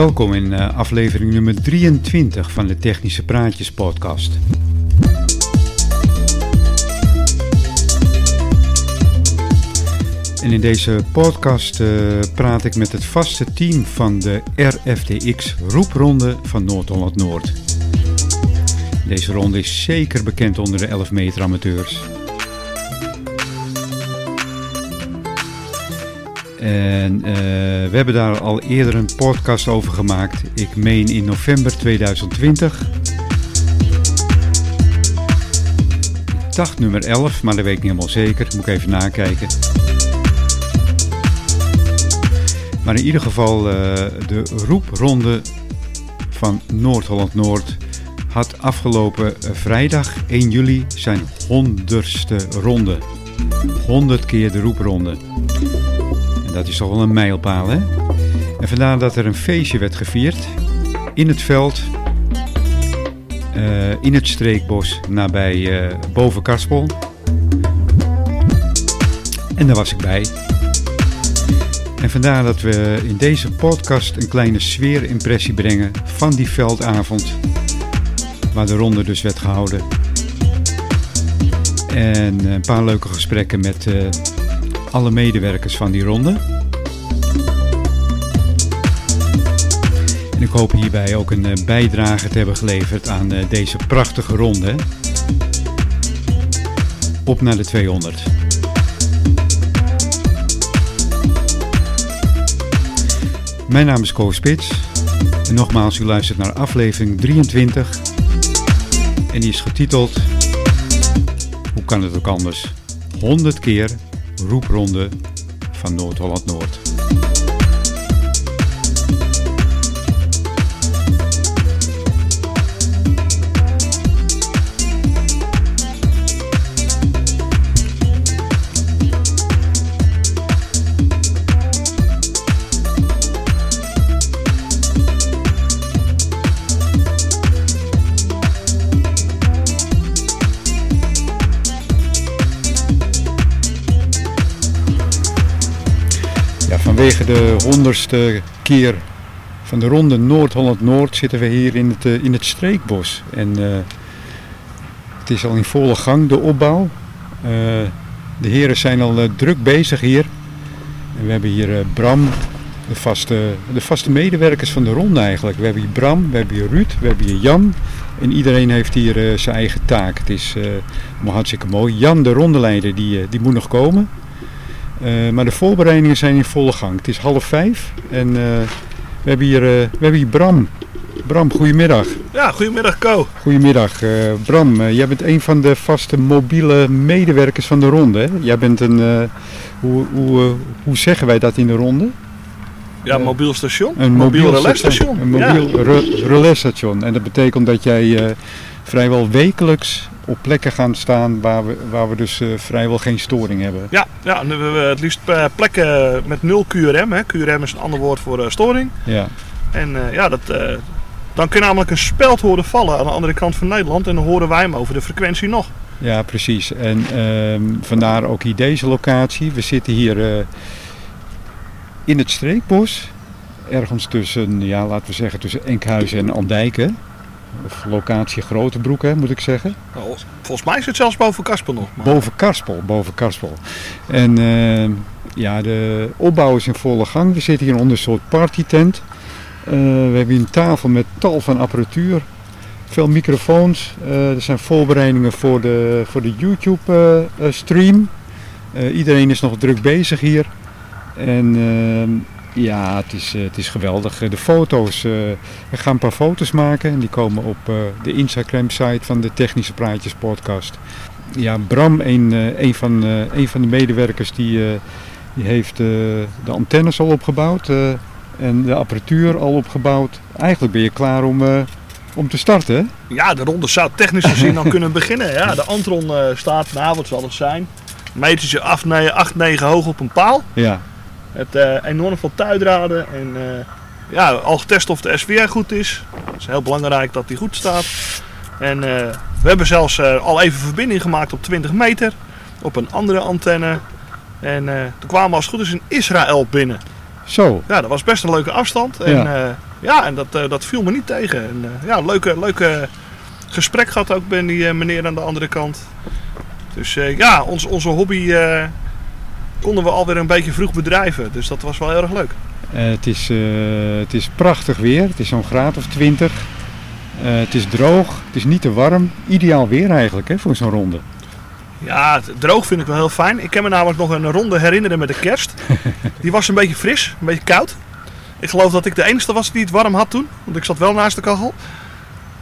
Welkom in uh, aflevering nummer 23 van de Technische Praatjes podcast. En in deze podcast uh, praat ik met het vaste team van de RFTX roepronde van Noord-Holland Noord. Deze ronde is zeker bekend onder de 11 meter amateurs. En uh, we hebben daar al eerder een podcast over gemaakt. Ik meen in november 2020. Ik dacht nummer 11, maar dat weet ik niet helemaal zeker. Moet ik even nakijken. Maar in ieder geval uh, de roepronde van Noord-Holland-Noord had afgelopen vrijdag 1 juli zijn honderdste ronde. 100 keer de roepronde. Dat is toch wel een mijlpaal, hè? En vandaar dat er een feestje werd gevierd in het veld, uh, in het streekbos nabij uh, boven Karspel. En daar was ik bij. En vandaar dat we in deze podcast een kleine sfeerimpressie brengen van die veldavond, waar de ronde dus werd gehouden. En een paar leuke gesprekken met uh, alle medewerkers van die ronde. En ik hoop hierbij ook een bijdrage te hebben geleverd aan deze prachtige ronde. Op naar de 200. Mijn naam is Koos Spits. En nogmaals, u luistert naar aflevering 23. En die is getiteld Hoe kan het ook anders? 100 keer roepronde van Noord-Holland-Noord. Vanwege de honderdste keer van de ronde Noord-Holland-Noord zitten we hier in het, uh, in het streekbos. En uh, het is al in volle gang, de opbouw. Uh, de heren zijn al druk bezig hier. We hebben hier Bram, de vaste, de vaste medewerkers van de ronde eigenlijk. We hebben hier Bram, we hebben hier Ruud, we hebben hier Jan. En iedereen heeft hier zijn eigen taak. Het is maar hartstikke mooi. Jan, de rondeleider, die, die moet nog komen. Uh, maar de voorbereidingen zijn in volle gang. Het is half vijf en uh, we, hebben hier, uh, we hebben hier Bram. Bram, goedemiddag. Ja, goedemiddag Co. Goedemiddag. Bram, jij bent een van de vaste mobiele medewerkers van de ronde. Hè? Jij bent een, hoe, hoe, hoe zeggen wij dat in de ronde? Ja, mobiel station. Een mobiel, mobiel relais-station. Een mobiel ja. re relais-station. En dat betekent dat jij vrijwel wekelijks op plekken gaan staan waar we, waar we dus uh, vrijwel geen storing hebben. Ja, ja we hebben het liefst plekken met nul QRM. Hè. QRM is een ander woord voor uh, storing. Ja. En ja, dat, dan kun je namelijk een speld horen vallen aan de andere kant van Nederland en dan horen wij hem over de frequentie nog. Ja, precies. En ehm, vandaar ook hier deze locatie. We zitten hier in het streekbos. Ergens tussen, ja, laten we zeggen, tussen Enkhuizen en Andijken. Of locatie Grotebroek, hè, moet ik zeggen. Nou, volgens mij is het zelfs boven Karspel nog. Maar... Boven Karspel, boven Karspel. En uh, ja, de opbouw is in volle gang. We zitten hier onder een soort partytent. Uh, we hebben hier een tafel met tal van apparatuur. Veel microfoons. Uh, er zijn voorbereidingen voor de, voor de YouTube stream. iedereen is nog druk bezig hier. En ehm, ja, het is, het is geweldig. De foto's, uh, we gaan een paar foto's maken en die komen op uh, de Instagram site van de Technische Praatjes podcast. Ja, Bram, een, een, van, een van de medewerkers, die, die heeft de antennes al opgebouwd en de apparatuur al opgebouwd. Eigenlijk ben je klaar om, om te starten. Ja, de ronde zou technisch gezien dan kunnen beginnen. Ja, de Antron staat, nou wat zal het zijn, metertje 8, 9 hoog op een paal. Ja. Het uh, enorm veel tuidraden en uh, ja, al getest of de SVR goed is. Het is heel belangrijk dat die goed staat. En uh, we hebben zelfs al even verbinding gemaakt op 20 meter op een andere antenne. En toen kwamen we als het goed is in Israël binnen. Zo. Ja, dat was best een leuke afstand. En ja. ja, en dat, eh, dat viel me niet tegen. En, eh, ja, leuke, leuke gesprek gehad ook met die eh, meneer aan de andere kant. Dus eh, ja, ons, onze hobby eh, konden we alweer een beetje vroeg bedrijven. Dus dat was wel heel erg leuk. Eh, het, is, eh, het is prachtig weer. Het is zo'n graad of 20. Eh, het is droog. Het is niet te warm. Ideaal weer eigenlijk hè, voor zo'n ronde. Ja, droog vind ik wel heel fijn. Ik kan me namelijk nog een ronde herinneren met de kerst. Die was een beetje fris, een beetje koud. Ik geloof dat ik de enige was die het warm had toen. Want ik zat wel naast de kachel.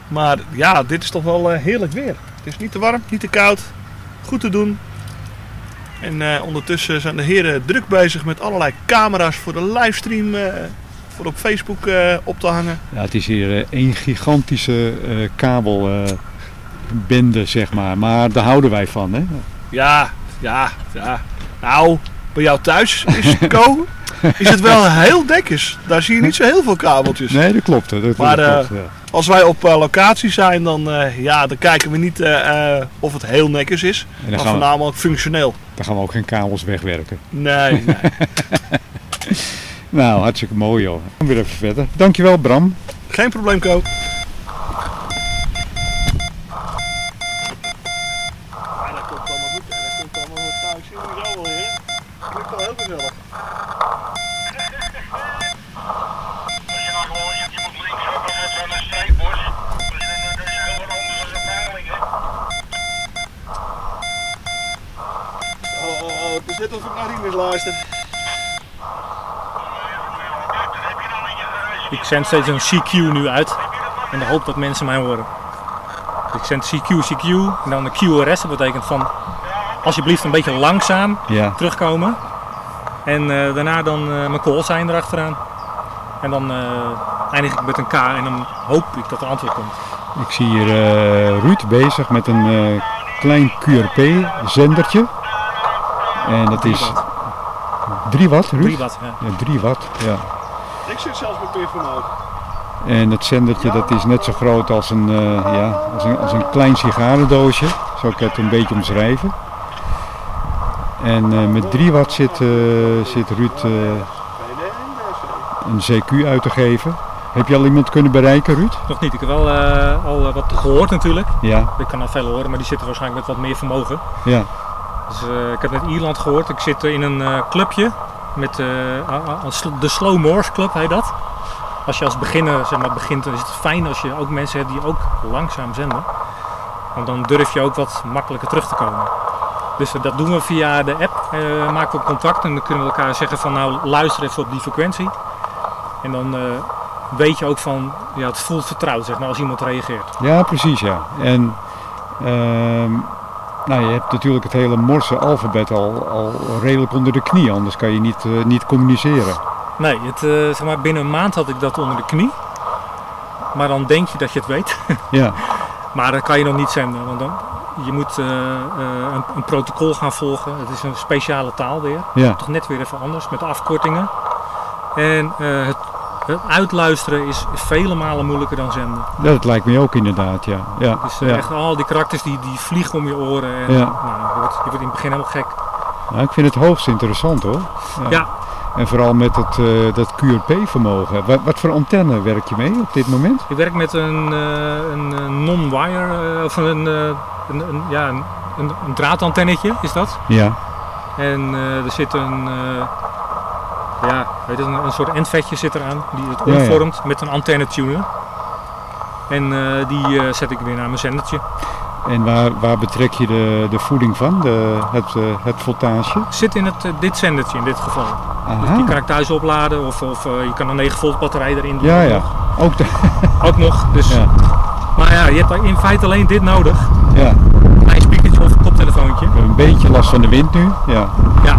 Maar ja, dit is toch wel heerlijk weer. Het is niet te warm, niet te koud. Goed te doen. En eh, ondertussen zijn de heren druk bezig met allerlei camera's voor de livestream. eh, voor op Facebook eh, op te hangen. Ja, het is hier één gigantische eh, kabelbende, zeg maar. Maar daar houden wij van. Hè? Ja, ja, ja. Nou, bij jou thuis is Co, is het wel heel dekjes. Daar zie je niet zo heel veel kabeltjes. Nee, dat klopt. Dat, dat Maar, klopt eh, ja. Als wij op eh, locatie zijn, dan, eh, ja, dan kijken we niet of het heel netjes is. En dan Maar gaan, we, voornamelijk functioneel. dan gaan we ook geen kabels wegwerken. Nee, nee. Nou, hartstikke mooi joh. Dan weer even verder. Dankjewel Bram. Geen probleem, Co. Ja, dat komt allemaal goed. hè. Dat komt allemaal goed. Nou, ik zie hem zo wel weer. Klinkt wel heel gezellig. Als je dan gewoon, je, je moet links ook nog zo'n streepbos. Dus dan dan is het heel wat anders dan een peiling, hè. Oh, oh, oh. Het is net of ik naar Rinus luister. Dat heb je dan in je garage. Ik zend steeds een CQ nu uit in de hoop dat mensen mij horen. Dus ik zend CQ, CQ en dan de QRS, dat betekent van alsjeblieft een beetje langzaam Ja, terugkomen. En eh, daarna dan eh, mijn call sign erachteraan. En dan eh, eindig ik met een K en dan hoop ik dat er antwoord komt. ik zie hier Ruud bezig met een klein QRP-zendertje. En dat is 3 watt, Ruud? 3 watt. Ja. Ja, 3 watt, ja. Ik zit zelfs met Peer van. En het zendertje dat is net zo groot als een, eh, ja, als een, als een klein sigarendoosje. Zo kan ik het een beetje omschrijven. En eh, met 3 watt zit, eh, zit Ruud eh, een CQ uit te geven. Heb je al iemand kunnen bereiken, Ruud? Nog niet, ik heb wel eh, al wat gehoord natuurlijk. Ja, Ik kan al veel horen, maar die zitten waarschijnlijk met wat meer vermogen. ja, Dus, eh, ik heb net Ierland gehoord. Ik zit in een eh, clubje met eh, de Slow Morse Club heet dat. Als je als beginner zeg maar, begint, dan is het fijn als je ook mensen hebt die ook langzaam zenden. Want dan durf je ook wat makkelijker terug te komen. Dus eh, dat doen we via de app. eh, maken we contact en dan kunnen we elkaar zeggen van nou luister even op die frequentie. En dan weet je ook van, ja het voelt vertrouwd zeg maar als iemand reageert. ja, precies ja. En ehm, nou, je hebt natuurlijk het hele Morse alfabet al, al redelijk onder de knie, anders kan je niet, eh, niet communiceren. Nee, het, eh, zeg maar, binnen een maand had ik dat onder de knie. Maar dan denk je dat je het weet. Ja, Maar dat kan je nog niet zenden. Want dan, je moet eh, een, een protocol gaan volgen. Het is een speciale taal weer. ja, Toch net weer even anders met afkortingen. En het uitluisteren is vele malen moeilijker dan zenden. dat lijkt me ook inderdaad, ja. ja, Dus eh, ja. echt al die karakters die, die vliegen om je oren. En, Ja. nou, je, wordt, je wordt in het begin helemaal gek. Nou, ik vind het hoogst interessant hoor. Ja, En vooral met het, eh, dat QRP-vermogen. Wat, wat voor antenne werk je mee op dit moment? ik werk met een, eh, een non-wire, of een, een, een, ja, een, een, een draadantennetje is dat. Ja, En er zit een, ja, weet het, een, een soort endvetje zit eraan die het Ja, ja. omvormt met een antenne tuner. En eh, die eh, zet ik weer naar mijn zendertje. en waar, waar betrek je de, de voeding van, de, het, eh, het voltage? Zit in het, dit zendertje in dit geval. Dus die kan ik thuis opladen of, of je kan een 9 volt batterij erin doen. ja ja, ook de, Ook nog. Dus, ja, Maar ja, je hebt in feite alleen dit nodig. ja. Een speakertje of een koptelefoontje. Een beetje last van de wind nu, ja. Ja.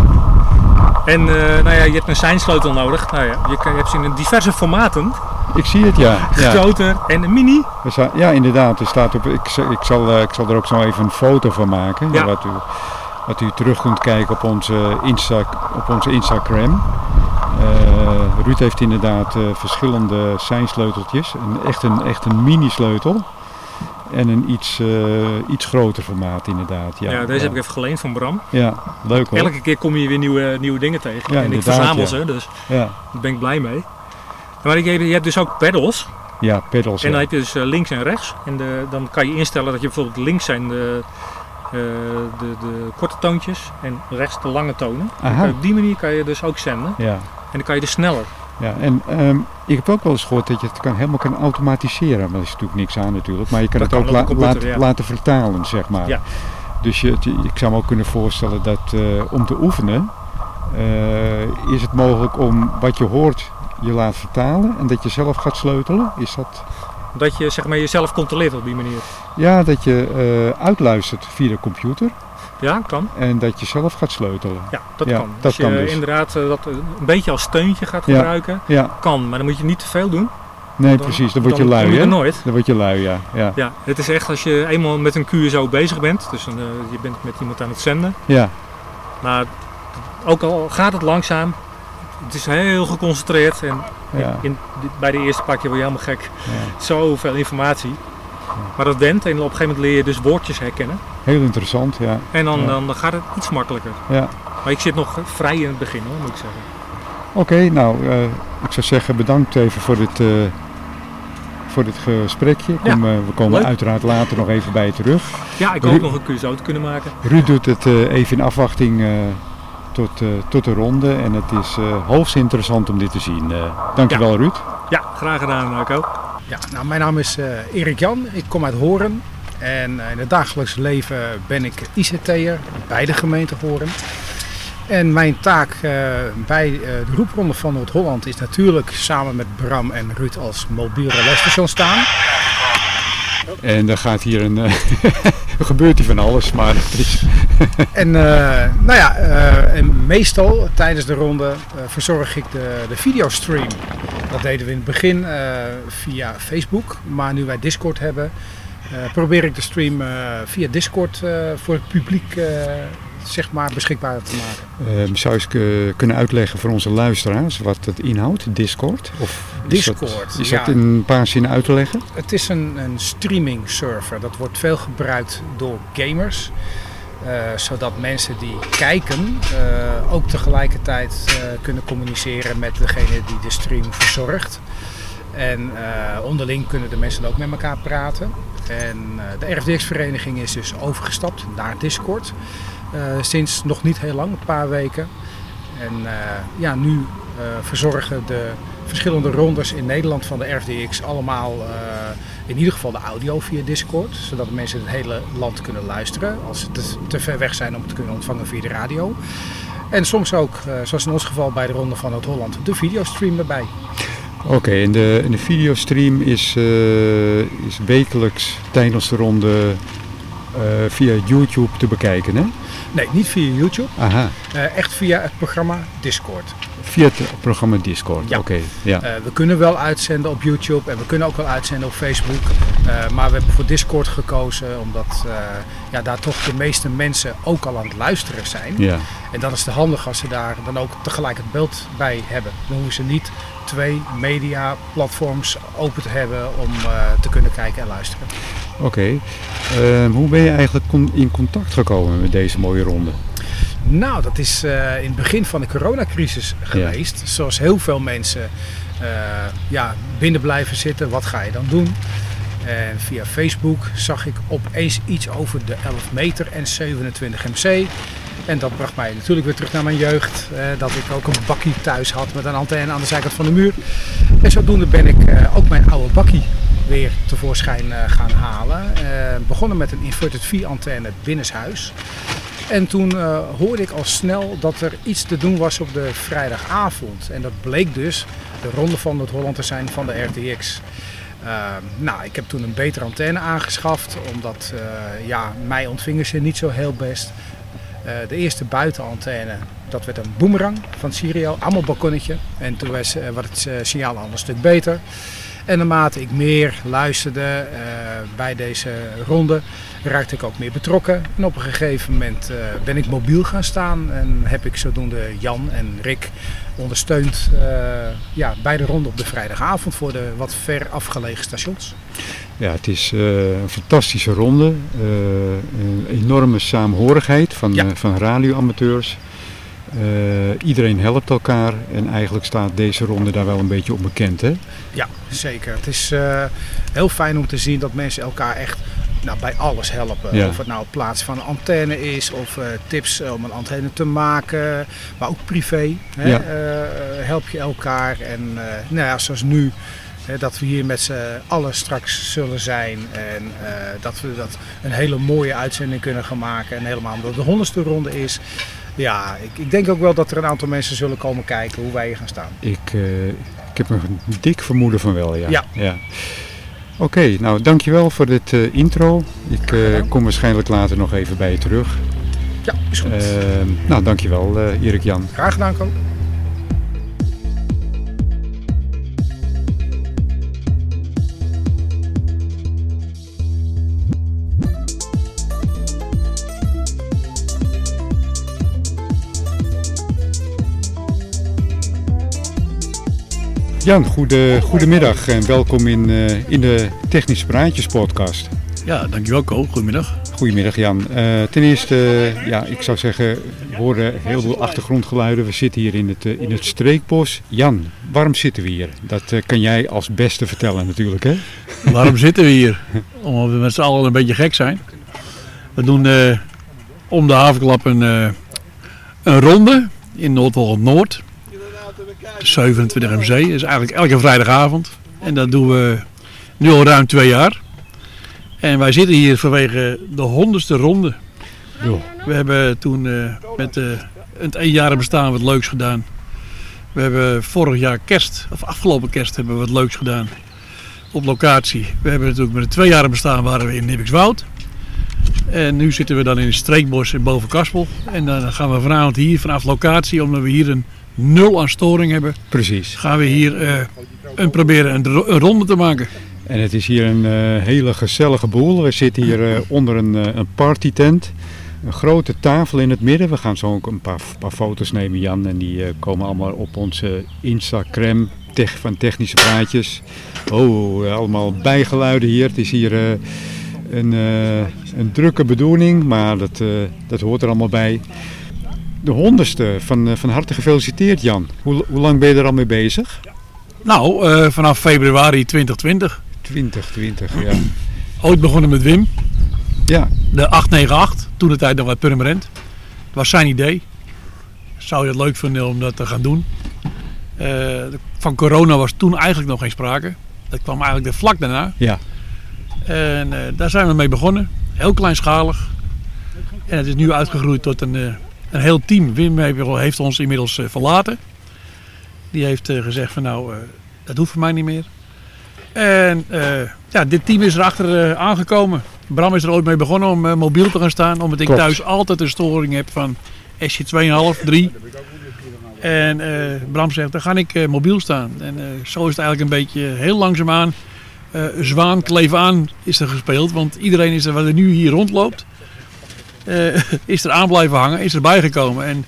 En eh, nou ja, je hebt een seinsleutel nodig. Nou ja, je, je hebt ze in diverse formaten. Ik zie het, ja. ja. Groter en een mini. Ja, inderdaad. Er staat op, ik, ik, zal, eh, ik zal er ook zo even een foto van maken. Ja. Wat, u, wat u terug kunt kijken op onze, Insta, op onze Instagram. Eh, Ruud heeft inderdaad verschillende seinsleuteltjes. Een, echt, een, echt een mini-sleutel. En een iets, eh, iets groter formaat inderdaad. Ja, Ja, deze ja. heb ik even geleend van Bram. Ja, leuk hoor. Elke keer kom je weer nieuwe, nieuwe dingen tegen. Ja, en ik verzamel ze, dus Ja, daar ben ik blij mee. Maar je, je hebt dus ook pedals. Ja, pedals. En dan heb je dus eh, links en rechts. En de, dan kan je instellen dat je bijvoorbeeld links zijn de, eh, de, de korte toontjes en rechts de lange tonen. Aha. op die manier kan je dus ook zenden. Ja, En dan kan je dus sneller. Ja. En ehm, ik heb ook wel eens gehoord dat je het kan, helemaal kan automatiseren. Maar er is natuurlijk niks aan natuurlijk. Maar je kan Dat het kan ook la- computer, laten- ja. laten vertalen, zeg maar. Ja. Dus je, ik zou me ook kunnen voorstellen dat eh, om te oefenen eh, is het mogelijk om wat je hoort je laat vertalen en dat je zelf gaat sleutelen. Is dat? Dat je zeg maar, jezelf controleert op die manier. Ja, dat je eh, uitluistert via de computer Ja, kan. en dat je zelf gaat sleutelen. Ja, dat Ja, kan. dat Als je kan dus. inderdaad eh, dat een beetje als steuntje gaat gebruiken, Ja, kan. Maar dan moet je niet te veel doen. nee Dan- precies. Dan word je dan lui, hè? nooit. Dan word je lui, ja. ja. Ja, het is echt als je eenmaal met een QSO bezig bent, dus een, eh, je bent met iemand aan het zenden, Ja, maar ook al gaat het langzaam, het is heel geconcentreerd en ja, in, bij de eerste pakje word je helemaal gek. ja. Zoveel informatie. Maar dat went en op een gegeven moment leer je dus woordjes herkennen. Heel interessant, ja. En dan, Ja. dan, gaat het iets makkelijker. ja. Maar ik zit nog vrij in het begin hoor, moet ik zeggen. Oké, nou, eh, ik zou zeggen bedankt even voor dit, eh, voor dit gesprekje. Ja, kom, eh, we komen leuk. uiteraard later nog even bij je terug. Ja, ik Ru- hoop nog een QSO te kunnen maken. Ruud doet het even in afwachting tot, tot de ronde en het is hoogst interessant om dit te zien. Dankjewel Ruud. Ja, graag gedaan Marco. Ja, nou, mijn naam is eh, Erik Jan. Ik kom uit Horen. En eh, in het dagelijks leven ben ik ICT'er bij de gemeente Horen. En mijn taak eh, bij de roepronde van Noord-Holland is natuurlijk samen met Bram en Ruud als mobiel relaisstation staan. En er gaat hier een, eh, gebeurt hier van alles, maar het is, En, eh, nou ja, eh, en meestal tijdens de ronde verzorg ik de, de videostream. Dat deden we in het begin via Facebook. Maar nu wij Discord hebben, probeer ik de stream via Discord voor het publiek zeg maar beschikbaar te maken. eh, zou je eens k- kunnen uitleggen voor onze luisteraars wat het inhoudt, Discord? Of is dat- Discord, is ja. dat in een paar zinnen uit te leggen? Het is een, een streaming server. Dat wordt veel gebruikt door gamers. eh, zodat mensen die kijken eh, ook tegelijkertijd eh, kunnen communiceren met degene die de stream verzorgt. En eh, onderling kunnen de mensen ook met elkaar praten. En eh, de RFDX-vereniging is dus overgestapt naar Discord. Eh, sinds nog niet heel lang, een paar weken. En eh, ja, nu eh, verzorgen de verschillende rondes in Nederland van de RFDX allemaal in ieder geval de audio via Discord. Zodat mensen het hele land kunnen luisteren als ze te, ver weg zijn om te kunnen ontvangen via de radio. En soms ook, zoals in ons geval bij de Ronde van Noord-Holland, de videostream erbij. Oké, en, de, de videostream is, is wekelijks tijdens de ronde via YouTube te bekijken, hè? Nee, niet via YouTube, Aha, eh, echt via het programma Discord. via het programma Discord. Ja. Oké, ja. Eh, we kunnen wel uitzenden op YouTube en we kunnen ook wel uitzenden op Facebook. Eh, maar we hebben voor Discord gekozen omdat ja, daar toch de meeste mensen ook al aan het luisteren zijn. ja. En dan is het handig als ze daar dan ook tegelijk het beeld bij hebben. Dan hoeven ze niet twee media platforms open te hebben om eh, te kunnen kijken en luisteren. Oké. Ehm, hoe ben je eigenlijk in contact gekomen met deze mooie ronde? Nou, dat is eh, in het begin van de coronacrisis geweest. Zoals heel veel mensen eh, ja, binnen blijven zitten. Wat ga je dan doen? En via Facebook zag ik opeens iets over de 11 meter en 27 MC. En dat bracht mij natuurlijk weer terug naar mijn jeugd. eh, dat ik ook een bakkie thuis had met een antenne aan de zijkant van de muur. En zodoende ben ik eh, ook mijn oude bakkie weer tevoorschijn eh, gaan halen. Eh, begonnen met een inverted V-antenne binnenshuis. En toen eh, hoorde ik al snel dat er iets te doen was op de vrijdagavond. En dat bleek dus de ronde van Noord-Holland te zijn van de RTX. Nou, ik heb toen een betere antenne aangeschaft, omdat ja, mij ontvingen ze niet zo heel best. Eh, de eerste buitenantenne, dat werd een boomerang van Sirio, allemaal balkonnetje. En toen was eh, wat het eh, signaal al een stuk beter. En naarmate ik meer luisterde bij deze ronde, raakte ik ook meer betrokken. En op een gegeven moment ben ik mobiel gaan staan en heb ik zodoende Jan en Rick ondersteund ja, bij de ronde op de vrijdagavond voor de wat ver afgelegen stations. Ja, het is eh, een fantastische ronde. eh, een enorme saamhorigheid van, Ja. eh, van radioamateurs. Iedereen helpt elkaar en eigenlijk staat deze ronde daar wel een beetje onbekend. Hè? Ja, zeker. Het is heel fijn om te zien dat mensen elkaar echt nou, bij alles helpen. Ja. Of het nou plaats van een antenne is of tips om een antenne te maken, maar ook privé. Hè, Ja. help je elkaar. En eh, nou ja, zoals nu, dat we hier met z'n allen straks zullen zijn. En eh, dat we dat een hele mooie uitzending kunnen gaan maken. En helemaal omdat het de honderdste ronde is. Ja, ik, ik denk ook wel dat er een aantal mensen zullen komen kijken hoe wij hier gaan staan. Ik, eh, ik heb een dik vermoeden van wel, ja. Ja. Oké, nou dankjewel voor dit eh, intro. Ik kom waarschijnlijk later nog even bij je terug. Ja, is goed. Eh, nou, dankjewel Erik Jan. Graag gedaan, Ko. Jan, goede, goedemiddag en welkom in, eh, in de Technische Praatjes podcast. Ja, dankjewel Ko. Goedemiddag. Goedemiddag Jan. Eh, ten eerste, ja, ik zou zeggen, we horen heel veel achtergrondgeluiden. We zitten hier in het, eh, in het streekbos. Jan, waarom zitten we hier? Dat kan jij als beste vertellen natuurlijk, hè? Waarom zitten we hier? Omdat we met z'n allen een beetje gek zijn. We doen om de havenklap een, een ronde in Noord. De 27 MC. Dat is eigenlijk elke vrijdagavond. En dat doen we nu al ruim twee jaar. En wij zitten hier vanwege de honderdste ronde. Jo. We hebben toen eh, met eh, het eenjarig bestaan wat leuks gedaan. We hebben vorig jaar kerst, of afgelopen kerst, hebben we wat leuks gedaan op locatie. We hebben natuurlijk met het tweejarig bestaan waren we in Nibbikswoud. En nu zitten we dan in het streekbos in Bovenkaspel. En dan gaan we vanavond hier vanaf locatie, omdat we hier een nul aan storing hebben, Precies. gaan we hier eh, een, proberen een, ro- een ronde te maken. En het is hier een eh, hele gezellige boel. We zitten hier eh, onder een, een partytent. Een grote tafel in het midden. We gaan zo ook een paar, paar foto's nemen, Jan. En die komen allemaal op onze Instagram tech, van Technische Praatjes. Oh, allemaal bijgeluiden hier. Het is hier een, een drukke bedoeling, maar dat, dat hoort er allemaal bij. De honderdste, van, eh, van harte gefeliciteerd Jan. Hoe, hoe lang ben je er al mee bezig? Nou, eh, vanaf februari 2020. 2020, ja. Ooit begonnen met Wim, Ja, de 898, toen de tijd nog wat permanent. Het was zijn idee. Zou je het leuk vinden om dat te gaan doen? Eh, van corona was toen eigenlijk nog geen sprake. Dat kwam eigenlijk er vlak daarna. ja. En daar zijn we mee begonnen. Heel kleinschalig. En het is nu uitgegroeid tot een, een heel team. Wim heeft, ons inmiddels eh, verlaten. Die heeft eh, gezegd van nou, eh, dat hoeft voor mij niet meer. En ja, dit team is erachter aangekomen. Bram is er ooit mee begonnen om mobiel te gaan staan. Omdat ik Klopt. thuis altijd een storing heb van SJ 2,5, 3. En Bram zegt, dan ga ik mobiel staan. En zo is het eigenlijk een beetje heel langzaamaan. eh zwaan, kleef aan is er gespeeld. Want iedereen is er, wat er nu hier rondloopt, is er aan blijven hangen, is erbij gekomen. En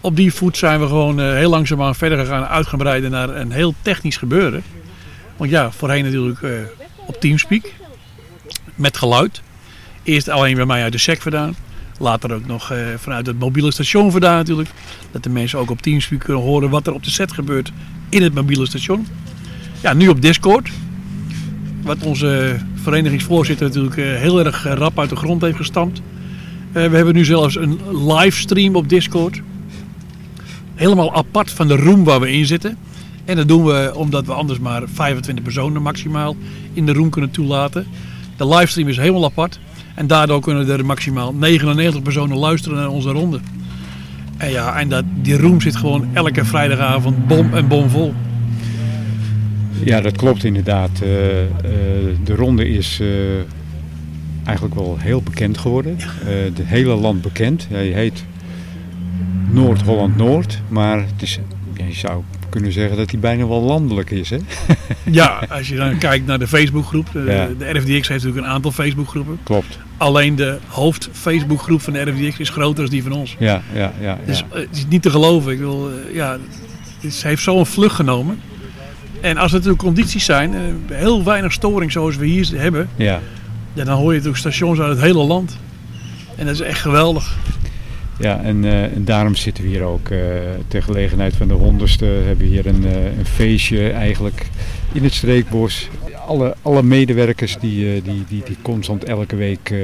op die voet zijn we gewoon eh, heel langzaamaan verder gegaan, uitgebreid naar een heel technisch gebeuren. Want ja, voorheen natuurlijk eh, op Teamspeak, met geluid. Eerst alleen bij mij uit de SEC vandaan. Later ook nog eh, vanuit het mobiele station vandaan natuurlijk. Dat de mensen ook op Teamspeak kunnen horen wat er op de set gebeurt in het mobiele station. Ja, nu op Discord. Wat onze verenigingsvoorzitter natuurlijk eh, heel erg eh, rap uit de grond heeft gestampt. Eh, we hebben nu zelfs een livestream op Discord. Helemaal apart van de room waar we in zitten. En dat doen we omdat we anders maar 25 personen maximaal in de room kunnen toelaten. De livestream is helemaal apart. En daardoor kunnen er maximaal 99 personen luisteren naar onze ronde. En ja, en dat, die room zit gewoon elke vrijdagavond bom en bom vol. Ja, dat klopt inderdaad. Eh, eh, de ronde is eigenlijk wel heel bekend geworden. Eh het hele land bekend. Hij heet Noord-Holland-Noord, maar het is, je zou kunnen zeggen dat hij bijna wel landelijk is. Hè? Ja, als je dan kijkt naar de Facebookgroep. De, Ja. de RFDX heeft natuurlijk een aantal Facebookgroepen. Klopt. Alleen de hoofd Facebookgroep van de RFDX is groter dan die van ons. Ja, ja, ja. Dus ja. eh, het is niet te geloven. Ik wil, eh, ja, het heeft zo'n vlucht genomen. En als er natuurlijk condities zijn, eh, heel weinig storing zoals we hier hebben, ja. Ja, dan hoor je natuurlijk stations uit het hele land. En dat is echt geweldig. Ja, en, eh, daarom zitten we hier ook. eh ter gelegenheid van de honderdste hebben we hier een, eh, een feestje eigenlijk in het streekbos. Alle, alle medewerkers die, die, die, die constant elke week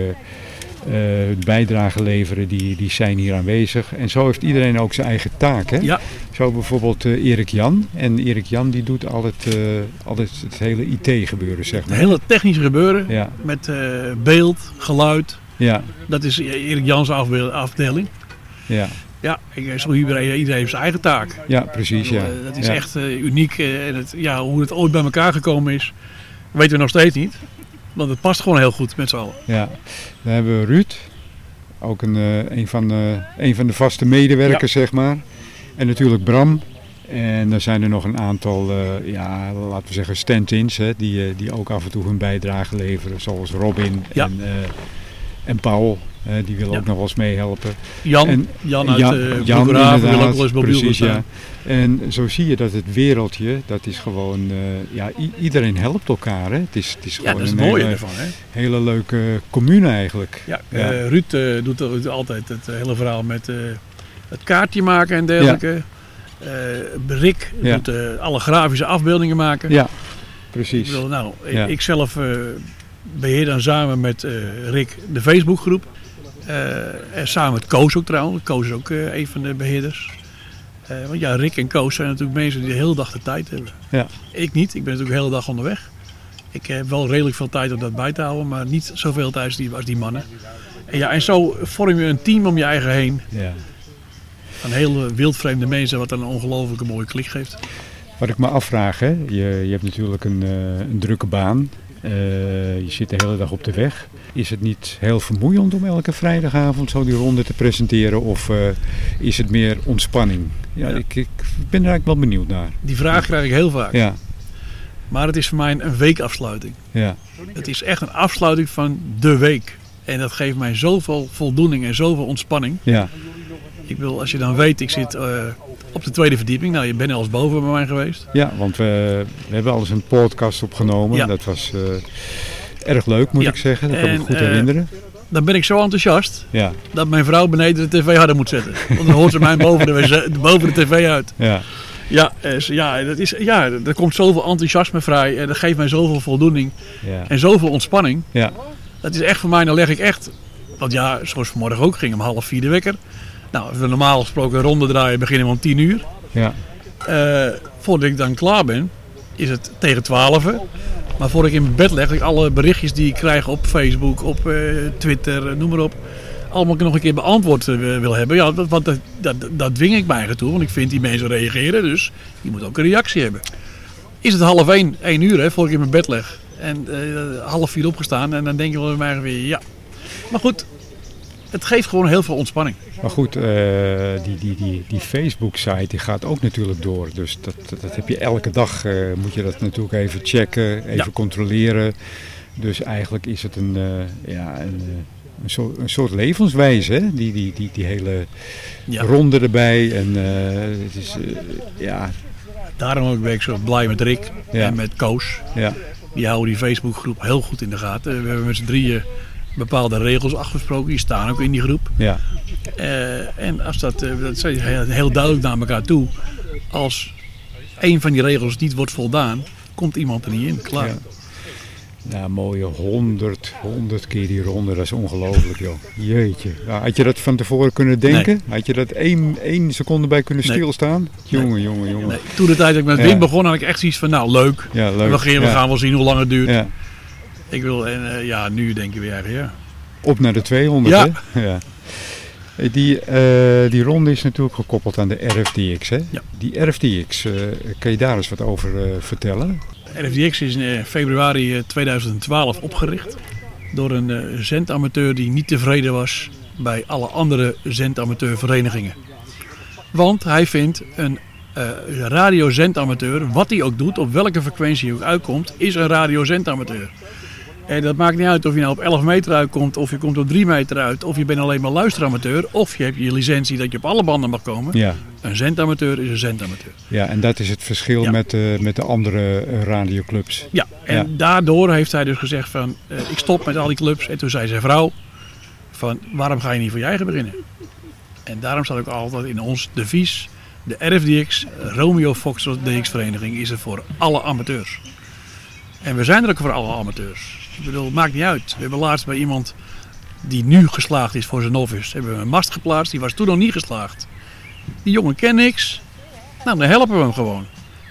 bijdrage leveren, die, die zijn hier aanwezig. En zo heeft iedereen ook zijn eigen taak. Hè? Ja. Zo bijvoorbeeld eh, Erik Jan. En Erik Jan die doet altijd, eh, altijd het hele IT gebeuren, zeg Het maar. hele technische gebeuren Ja, met eh, beeld, geluid. ja, Dat is Erik Jans afdeling. ja. Ja, iedereen, iedereen heeft zijn eigen taak. ja precies. Ja. Eh, Dat is Ja. echt eh, uniek. eh, en het, ja, hoe het ooit bij elkaar gekomen is, weten we nog steeds niet. Want het past gewoon heel goed met z'n allen. Ja, dan hebben we Ruud, ook een, eh, een, van, de, een van de vaste medewerkers, zeg maar. En natuurlijk Bram. En dan zijn er nog een aantal, eh, ja, laten we zeggen, stand-ins, hè, die, eh, die ook af en toe hun bijdrage leveren. Zoals Robin Ja. en, eh, en Paul, die Ja. ook nog wel eens meehelpen. Jan, En Jan uit Jan- uh, Jan, wil ook wel eens mobiel precies, ja. En zo zie je dat het wereldje, dat is gewoon, eh, ja, iedereen helpt elkaar. Hè. Het is, het is Ja, gewoon dat is het een mooie hele, ervan. Hè? hele leuke commune eigenlijk. Ja, Ja. eh, Ruud doet, altijd het hele verhaal met het kaartje maken en dergelijke. Rick doet alle grafische afbeeldingen maken. Ja, Ik precies. wil, nou, ik- ik zelf eh, beheer dan samen met Rick de Facebookgroep. Eh, en samen met Koos ook trouwens. Koos is ook eh, een van de beheerders. Eh, want ja, Rick en Koos zijn natuurlijk mensen die de hele dag de tijd hebben. Ja. Ik niet. Ik ben natuurlijk de hele dag onderweg. Ik heb wel redelijk veel tijd om dat bij te houden, maar niet zoveel tijd als die, als die mannen. En, ja, en zo vorm je een team om je eigen heen. Ja. Van hele wildvreemde mensen, wat een ongelooflijke mooie klik geeft. Wat ik me afvraag, hè, je, je hebt natuurlijk een, een drukke baan. Eh, je zit de hele dag op de weg. Is het niet heel vermoeiend om elke vrijdagavond zo die ronde te presenteren? Of eh, is het meer ontspanning? Ja, Ja. Ik, ik ben er eigenlijk wel benieuwd naar. Die vraag krijg ik heel vaak. Ja, Maar het is voor mij een weekafsluiting. ja, Het is echt een afsluiting van de week. En dat geeft mij zoveel voldoening en zoveel ontspanning. ja, Ik wil, als je dan weet, ik zit eh, op de tweede verdieping. Nou, je bent al eens boven bij mij geweest. ja, want we, we hebben al eens een podcast opgenomen. Ja. Dat was eh, erg leuk, moet Ja. ik zeggen. Dat kan ik me goed eh, herinneren. Dan ben ik zo enthousiast Ja, dat mijn vrouw beneden de tv harder moet zetten. Want dan hoort ze mij boven de, boven de tv uit. ja, Ja, ja, dat is, ja, er komt zoveel enthousiasme vrij. En dat geeft mij zoveel voldoening ja, en zoveel ontspanning. ja, Dat is echt voor mij, dan leg ik echt. Want ja, zoals vanmorgen ook, ging om half vier de wekker. Nou, als we normaal gesproken een ronde draaien, beginnen we om tien uur. ja, Eh, voordat ik dan klaar ben, is het tegen twaalf. Maar voordat ik in mijn bed leg, ik alle berichtjes die ik krijg op Facebook, op eh, Twitter, eh, noem maar op. Allemaal nog een keer beantwoord wil hebben. Ja, want dat, dat, dat dwing ik mij eigenlijk toe. Want ik vind die mensen reageren, dus die moet ook een reactie hebben. Is het half één, één uur, hè, voordat ik in mijn bed leg. En half vier opgestaan en dan denk je wel bij mij weer, ja. Maar goed, het geeft gewoon heel veel ontspanning. Maar goed, eh, die, die, die, die Facebook-site die gaat ook natuurlijk door. Dus dat, dat, heb je elke dag, eh, moet je dat natuurlijk even checken, even Ja. controleren. Dus eigenlijk is het een, eh, ja, een, een, soort, een soort levenswijze, hè? Die, die, die, die hele Ja. ronde erbij. En het is, ja, Daarom ben ik zo blij met Rick Ja. en met Koos. ja, Die houden die Facebookgroep heel goed in de gaten. We hebben met z'n drieën bepaalde regels afgesproken. Die staan ook in die groep. ja, Eh, en als dat, eh, dat zijn heel, heel duidelijk naar elkaar toe. Als een van die regels niet wordt voldaan, komt iemand er niet in. Klaar. Ja. Ja, mooie honderd, honderd keer die ronde, dat is ongelooflijk joh. Jeetje. Had je dat van tevoren kunnen denken? Had je dat één, één seconde bij kunnen Nee. stilstaan? Jongen, jongen, jongen. Nee, toen de tijd dat ik met Ja. Wim begon, had ik echt zoiets van, nou leuk. Ja, leuk. We, gaan, we gaan wel zien hoe lang het duurt. Ja. Ik wil, en eh, ja, nu denk je weer, ja. Op naar de 200, Ja. hè? Ja. Eh, Die, eh, die ronde is natuurlijk gekoppeld aan de RFDX, hè? Ja. Die RFDX, eh kan je daar eens wat over vertellen? RFDX is in februari eh, 2012 opgericht door een zendamateur die niet tevreden was bij alle andere zendamateurverenigingen. Want hij vindt een radiozendamateur, wat hij ook doet, op welke frequentie hij ook uitkomt, is een radiozendamateur. En dat maakt niet uit of je nou op 11 meter uitkomt, of je komt op 3 meter uit, of je bent alleen maar luisteramateur, of je hebt je licentie dat je op alle banden mag komen. Ja. Een zendamateur is een zendamateur. ja, en dat is het verschil Ja. met, eh, met de andere eh, radioclubs. Ja, en Ja. daardoor heeft hij dus gezegd van, eh, ik stop met al die clubs. En toen zei zijn vrouw van, waarom ga je niet voor je eigen beginnen? En daarom staat ook altijd in ons devies, de RFDX, Romeo Foxtrot DX vereniging, is er voor alle amateurs. En we zijn er ook voor alle amateurs. Ik bedoel, het maakt niet uit. We hebben laatst bij iemand die nu geslaagd is voor zijn novice, hebben we een mast geplaatst, die was toen nog niet geslaagd. Die jongen kent niks. Nou, dan helpen we hem gewoon.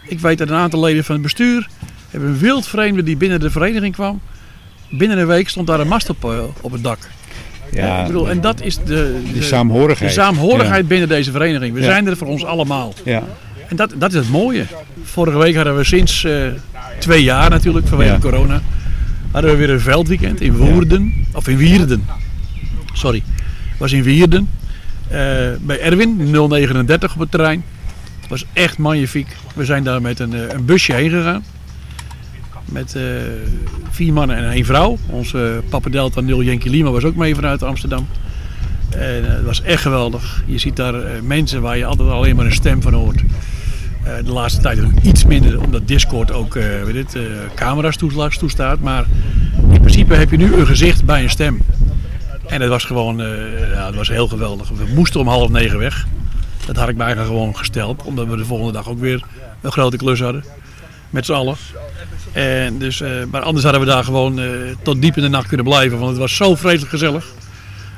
Ik weet dat een aantal leden van het bestuur hebben een wildvreemde die binnen de vereniging kwam. Binnen een week stond daar een mast op, eh, op het dak. Ja, ik bedoel, en dat is de, de saamhorigheid. de saamhorigheid binnen deze vereniging. We Ja. zijn er voor ons allemaal. Ja. En dat, dat is het mooie. Vorige week hadden we sinds eh, twee jaar natuurlijk, vanwege corona, hadden we weer een veldweekend in Woerden. Of in Wierden. Sorry. was in Wierden. eh, bij Erwin, 039 op het terrein. was echt magnifiek. We zijn daar met een, eh, een busje heen gegaan. Met eh, vier mannen en één vrouw. Onze Papa Delta 0 Yankee Lima was ook mee vanuit Amsterdam. En het was echt geweldig. Je ziet daar mensen waar je altijd alleen maar een stem van hoort. Eh, de laatste tijd iets minder, omdat Discord ook eh, weet het, eh, camera's toestaat. Maar in principe heb je nu een gezicht bij een stem. En het was gewoon, ja, het was heel geweldig. We moesten om half negen weg. Dat had ik mij eigenlijk gewoon gesteld, omdat we de volgende dag ook weer een grote klus hadden. Met z'n allen. En dus, maar anders hadden we daar gewoon tot diep in de nacht kunnen blijven, want het was zo vreselijk gezellig.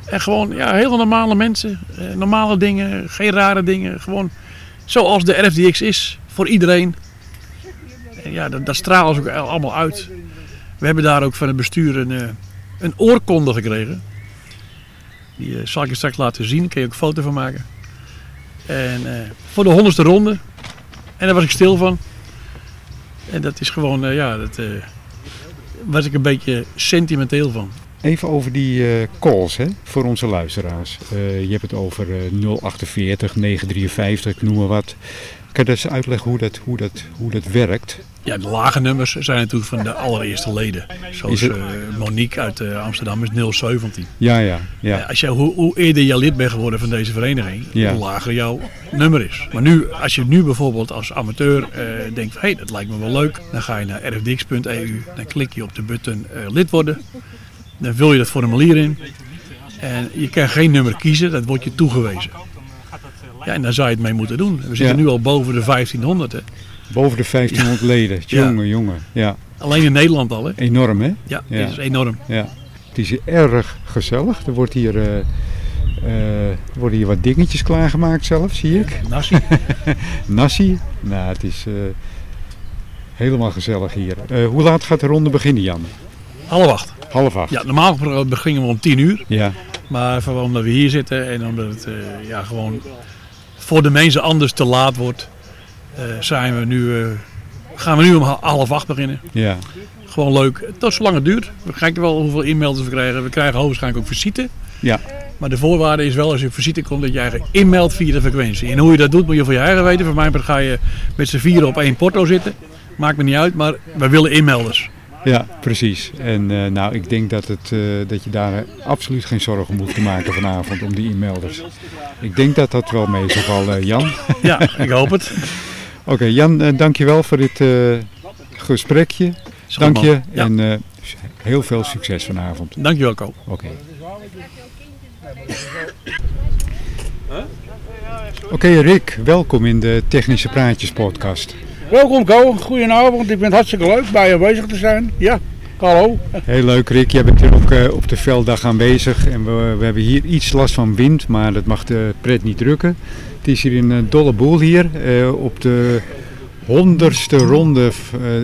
En gewoon ja, heel normale mensen, normale dingen, geen rare dingen. Gewoon zoals de RFDX is, voor iedereen. En ja, dat, dat stralen ze ook allemaal uit. We hebben daar ook van het bestuur een, eh, een oorkonde gekregen. Die eh, zal ik je straks laten zien, daar kun je ook een foto van maken. En eh, voor de honderdste ronde. En daar was ik stil van. En dat is gewoon, ja, dat was ik een beetje sentimenteel van. Even over die eh, calls hè, voor onze luisteraars. Eh, je hebt het over eh 048, 953, ik noem maar wat. Kan je eens uitleggen hoe dat, hoe, dat, hoe dat werkt? Ja, de lage nummers zijn natuurlijk van de allereerste leden. Zoals het- eh, Monique uit Amsterdam is 017. Ja, ja, ja. Als jij, hoe, hoe eerder je lid bent geworden van deze vereniging, Ja. hoe lager jouw nummer is. Maar nu, als je nu bijvoorbeeld als amateur denkt, hé, hey, dat lijkt me wel leuk. Dan ga je naar rfdx.eu, dan klik je op de button lid worden. Dan vul je dat formulier in. En je kan geen nummer kiezen, dat wordt je toegewezen. Ja, en daar zou je het mee moeten doen. We zitten Ja. nu al boven de 1500. Hè. Boven de 1500 leden. Jongen, jongen. Ja, Alleen in Nederland al. Hè. enorm hè? Ja, dit is enorm. Ja. Het is erg gezellig. Er wordt hier, er worden hier wat dingetjes klaargemaakt zelf, zie ik. Nasi. Nasi. Nou, het is eh, helemaal gezellig hier. Hoe laat gaat de ronde beginnen, Jan? Half acht. Half acht. Ja, normaal beginnen we om 10 uur. Ja. Maar van- omdat we hier zitten en omdat het eh, ja, gewoon voor de mensen anders te laat wordt, eh, zijn we nu, eh, gaan we nu om ha- half acht beginnen. ja. Gewoon leuk. Tot zolang het duurt. We kijken wel hoeveel e-mails we krijgen. We krijgen hoogstwaarschijnlijk ook visite. Ja. Maar de voorwaarde is wel als je op visite komt dat je eigen inmeldt via de frequentie. En hoe je dat doet moet je voor je eigen weten. Voor mij ga je met z'n vieren op één porto zitten. Maakt me niet uit, maar we willen inmelders. Ja, precies. En eh, nou, ik denk dat, het, eh, dat je daar eh, absoluut geen zorgen om hoeft te maken vanavond om die e-mailders. Ik denk dat dat wel mee zal vallen, Jan. Ja, ik hoop het. Oké, Jan, eh, dankjewel voor dit eh, gesprekje. Dank je. Ja. en eh, heel veel succes vanavond. Dankjewel, Ko. Oké. Oké, Rick, welkom in de Technische Praatjes podcast. Welkom Ko, goedenavond. Ik het hartstikke leuk bij je aanwezig te zijn. Ja, hallo. Heel leuk, Rick. Jij bent hier ook eh, op de velddag aanwezig. En we, we hebben hier iets last van wind, maar dat mag de pret niet drukken. Het is hier een eh, dolle boel hier. eh, op de honderdste ronde,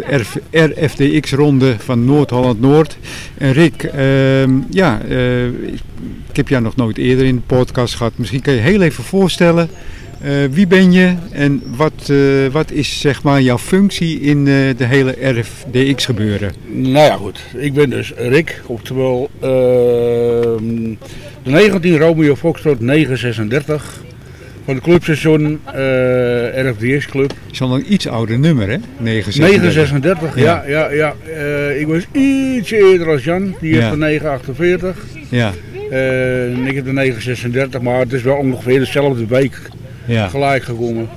RF RFDX-ronde van Noord-Holland-Noord. En Rick, ehm, ja, ik heb jou nog nooit eerder in de podcast gehad. Misschien kan je heel even voorstellen. Eh, wie ben je en wat, eh, wat is zeg maar jouw functie in eh, de hele RFDX gebeuren? Nou ja goed, ik ben dus Rick, oftewel ehm, de 19 Romeo Foxtrot 936 van de clubstation RFDX Club. is al een iets ouder nummer, hè? 936. 936, ja, ja, ja. Ik was iets eerder als Jan, die heeft Ja. de 948. Ja, en ik heb de 936, maar het is wel ongeveer dezelfde week ja, gelijk gekomen.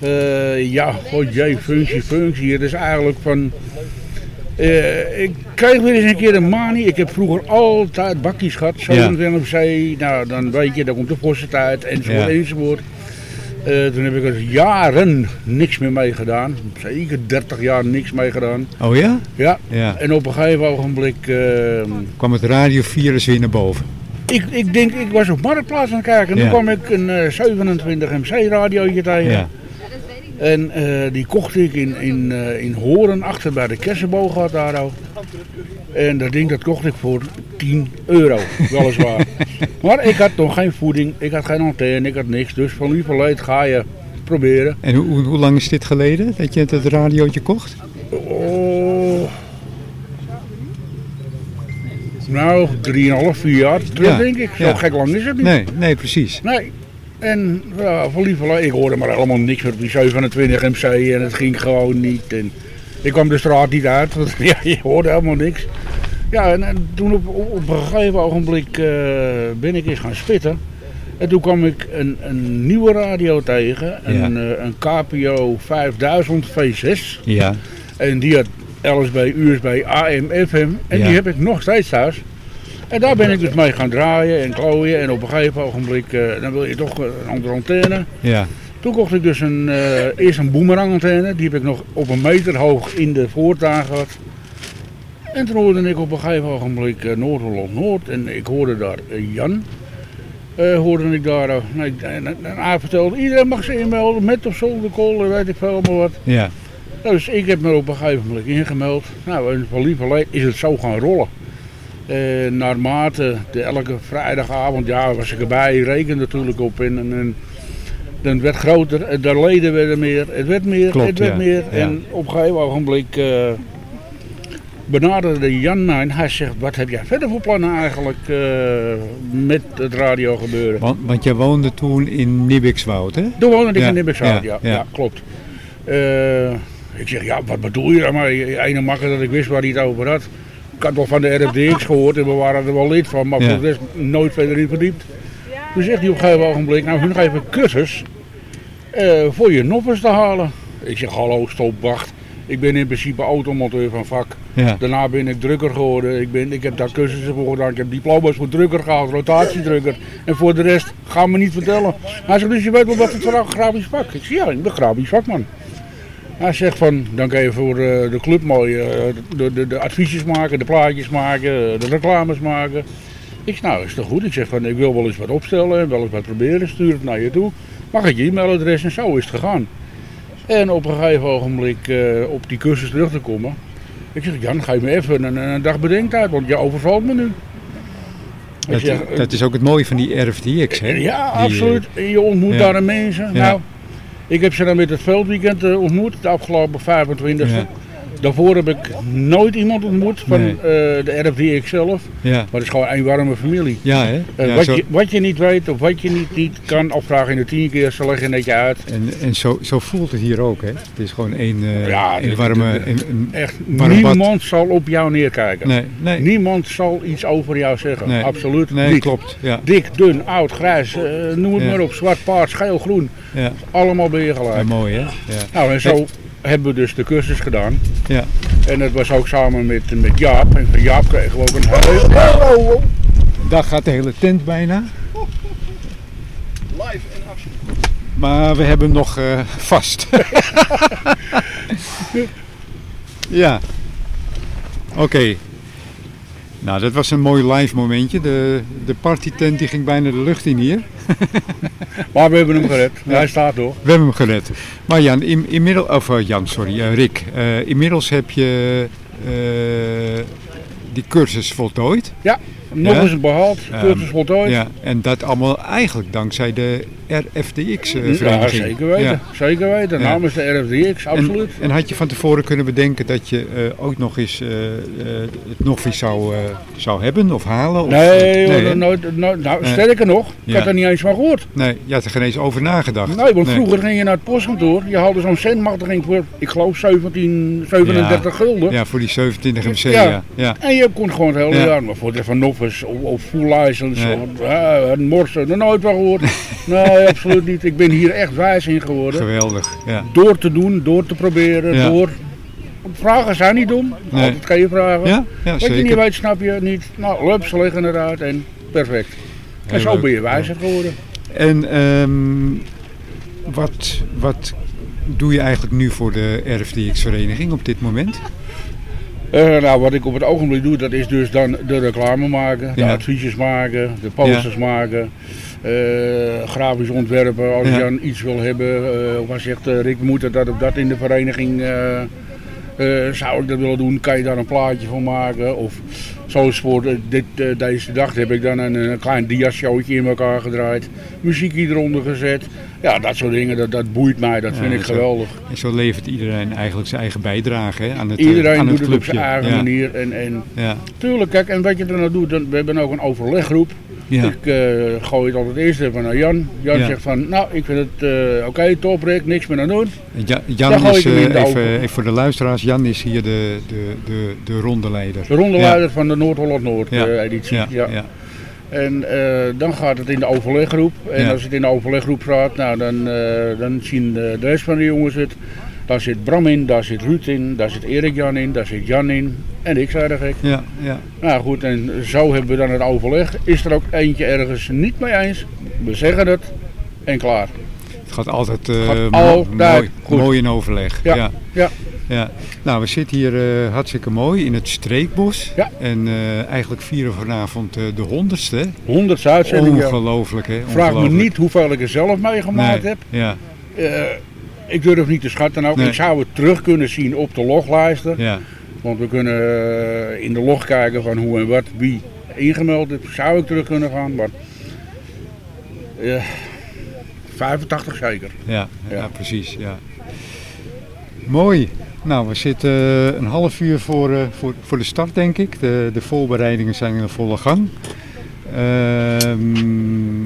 Eh, ja, god jee, functie, functie. Het is eigenlijk van Eh, ik krijg weer eens een keer een manie. Ik heb vroeger altijd bakjes gehad. Zo Ja. en op zee. Nou, dan weet je, dan komt de vosse tijd enzovoort Ja. enzovoort. Eh, toen heb ik er jaren niks meer mee gedaan. Zeker 30 jaar niks mee gedaan. Oh ja? Ja. Ja. En op een gegeven ogenblik... eh, Kwam het radiovirus weer naar boven. Ik, ik denk, ik was op Marktplaats aan het kijken. En Ja. toen kwam ik een eh, 27 MC radiootje tegen. Ja. En eh, die kocht ik in, in, eh, in Horen, achter bij de Kersenboog had daar ook. En dat ding dat kocht ik voor 10 euro, weliswaar. maar ik had nog geen voeding, ik had geen antenne, ik had niks. Dus van wie verleed ga je proberen. En hoe, hoe, hoe lang is dit geleden dat je het radiootje kocht? Oh. Nou, 3,5, 4 jaar terug Ja, denk ik. Zo ja. gek lang is het niet. Nee, nee, precies. Nee. En ja, van lief verleid, ik hoorde maar helemaal niks meer op die 27 MC en het ging gewoon niet. En ik kwam de straat niet uit, want ja, je hoorde helemaal niks. Ja, en, en toen op, op, op een gegeven ogenblik eh, ben ik eens gaan spitten. En toen kwam ik een, een nieuwe radio tegen, een, eh, een KPO 5000 V6. Ja. En die had LSB, USB, AM, FM. En die heb ik nog steeds thuis. En daar ben ik dus mee gaan draaien en klooien. En op een gegeven ogenblik, eh, dan wil je toch een andere antenne. Ja. Toen kocht ik dus een, eh, eerst een boomerang antenne. Die heb ik nog op een meter hoog in de voortuin gehad. En toen hoorde ik op een gegeven ogenblik eh, Noord-Holland-Noord. En ik hoorde daar eh, Jan. eh, hoorde ik daar. eh, nou, en, hij vertelde, iedereen mag zich inmelden met of zonder kool, weet ik veel allemaal wat. Ja. Dus ik heb me op een gegeven moment ingemeld. Nou, en van lieverlee is het zo gaan rollen. Eh, naarmate de elke vrijdagavond, ja, was ik erbij, rekende natuurlijk op. En, en, en dan werd groter, eh, de leden werden meer, het werd meer, Klopt, het werd ja, meer. ja. En op een gegeven ogenblik eh, benaderde Jan mij en hij zegt, wat heb jij verder voor plannen eigenlijk met het radio gebeuren? Want, want jij woonde toen in Nibbikswoud, hè? Toen woonde ik Ja, in Nibbekshout, ja, ja, ja. ja. klopt. Ik zeg, ja, wat bedoel je dan maar? Ene makker dat ik wist waar hij het over had. Ik had wel van de RFDX gehoord en we waren er wel lid van, maar Ja. voor de rest nooit verder in verdiept. Toen zegt hij op een gegeven ogenblik, nou, nu nog even een cursus eh, voor je noppers te halen. Ik zeg, hallo, stop, wacht. Ik ben in principe automonteur van vak. Ja. Daarna ben ik drukker geworden. Ik, ben, ik heb daar cursussen voor gedaan. Ik heb diploma's voor drukker gehaald, rotatiedrukker. En voor de rest, ga me niet vertellen. Hij zegt, dus je weet wel wat het voor een grafisch vak Ik zeg, ja, ik ben grafisch vakman. Hij zegt van, dan kan je voor eh, de club mooi eh, de, de, de adviesjes maken, de plaatjes maken, eh, de reclames maken. Ik zeg, nou is toch goed. Ik zeg van, ik wil wel eens wat opstellen en wel eens wat proberen. Stuur het naar je toe. Mag ik je e-mailadres? En zo is het gegaan. En op een gegeven ogenblik op die cursus terug te komen. Ik zeg, Jan, geef me even een, een dag bedenktijd, want je overvalt me nu. Ik Dat, zeg, dat is ook het mooie van die RFDX, hè? ja, Die, eh, absoluut. Je ontmoet ja. daar een mensen. Ja. Nou, ik heb ze dan met het veldweekend eh, ontmoet, de afgelopen 25e. Ja. Daarvoor heb ik nooit iemand ontmoet van Nee. eh, de RFDX zelf. Ja, Maar het is gewoon één warme familie. ja hè? Eh, Ja, wat, zo, je, wat je niet weet of wat je niet, niet kan afvragen in de tien keer, ze leggen het je uit. en en zo, zo voelt het hier ook, hè? Het is gewoon één, eh, Ja, één dit- warme... een- een- Echt, bad. niemand zal op jou neerkijken. nee, nee, Niemand zal iets over jou zeggen. Nee. Absoluut nee, niet. klopt. Ja, Dik, dun, oud, grijs, eh, noem het maar op. Zwart, paars, geel, groen. ja. Allemaal ben je gelijk. mooi, hè? Ja. Nou, en zo hebben we dus de cursus gedaan. Ja. En dat was ook samen met, met Jaap. En van Jaap kregen we ook een heel... Daar gaat de hele tent bijna. Live en actie. Maar we hebben hem nog eh, vast. ja. Oké. Nou, dat was een mooi live momentje. De, de partytent die ging bijna de lucht in hier. Maar we hebben hem gered. Hij staat nog. We hebben hem gered. Maar Jan, in, inmiddels, of eh, Jan, sorry, eh, Rick. eh, inmiddels heb je die cursus voltooid. Nog Ja? eens behaald. Cursus voltooid. Ja, en dat allemaal eigenlijk dankzij de Ja, RFDX-vereniging. zeker weten. Zeker weten. Namens de RFDX, absoluut. En, en had je van tevoren kunnen bedenken dat je eh, ook nog eens eh, eh, het nog eens zou, eh, zou hebben of halen? Of, Nee, nee, nooit, nooit- nou, sterker nog, ik had er niet eens van gehoord. nee, je had er geen eens over nagedacht. Nee, want vroeger ging je naar het postkantoor, je haalde zo'n centmachtiging voor, ik geloof 17, 37 gulden. Ja, voor die 27 MC, Ja. En je kon gewoon het hele Ja. jaar, maar voor de Van Noffers of, of Full License Nee. of uh, een morsen, er nooit van gehoord. nee, absoluut niet. Ik ben hier echt wijs in geworden. Geweldig. Ja. Door te doen, door te proberen, Ja. door vragen zijn niet dom. Nee. Altijd kan je vragen. Ja, ja Wat je niet weet, snap je niet. Nou, lup, ze liggen eruit en perfect. En zo leuk. ben je wijzer geworden. En ehm, wat, wat doe je eigenlijk nu voor de RFDX-vereniging op dit moment? Eh, nou, wat ik op het ogenblik doe, dat is dus dan de reclame maken, de Ja. adviesjes maken, de posters maken, eh, grafisch ontwerpen. Als Ja. je dan iets wil hebben, eh, of als je zegt, eh, Rick, moet dat of dat in de vereniging, eh, eh, zou ik dat willen doen, kan je daar een plaatje van maken. Of zoals voor eh, dit, eh, deze dag heb ik dan een, een klein diashowtje in elkaar gedraaid, muziekje eronder gezet. Ja, dat soort dingen, dat, dat boeit mij, dat Ja, vind ik zo. geweldig. En zo levert iedereen eigenlijk zijn eigen bijdrage hè, aan het, eh, Iedereen aan doet het op zijn eigen ja. manier. En, en Ja, Tuurlijk, kijk, en wat je er nou doet, dan, we hebben ook een overleggroep. ja. Ik eh, gooi het altijd eerst even naar Jan. Jan Ja. zegt van, nou, ik vind het eh, oké, top Rick, niks meer aan doen. Ja, Jan is, even, voor de luisteraars, Jan is hier de, de, de, de rondeleider. De rondeleider van de Noord-Holland-Noord Ja. En eh, dan gaat het in de overleggroep. En Ja. als het in de overleggroep gaat, nou, dan, eh, dan zien de, rest van de jongens het. Daar zit Bram in, daar zit Ruud in, daar zit Erik Jan in, daar zit Jan in. En ik zei gek. ja, ja. Nou goed, en zo hebben we dan het overleg. Is er ook eentje ergens niet mee eens? We zeggen het en klaar. Het gaat altijd, eh, Gaat altijd mooi, goed. mooi in overleg. Ja, Ja. ja. Ja. Nou, we zitten hier eh, hartstikke mooi in het Streekbos. Ja. En eh, eigenlijk vieren we vanavond eh, de honderdste. 100 uitzendingen. Ongelooflijk, hè? Vraag me niet hoeveel ik er zelf meegemaakt Nee, heb. Ja, ik durf niet te schatten ook. Nee. Ik zou het terug kunnen zien op de loglijsten. ja. Want we kunnen in de log kijken van hoe en wat wie ingemeld is. Zou ik terug kunnen gaan. Maar eh, 85 zeker. Ja, ja. Ja. precies. Ja. Mooi. Nou, we zitten eh, een half uur voor, eh, voor, voor de start, denk ik. De, de voorbereidingen zijn in volle gang. Ehm,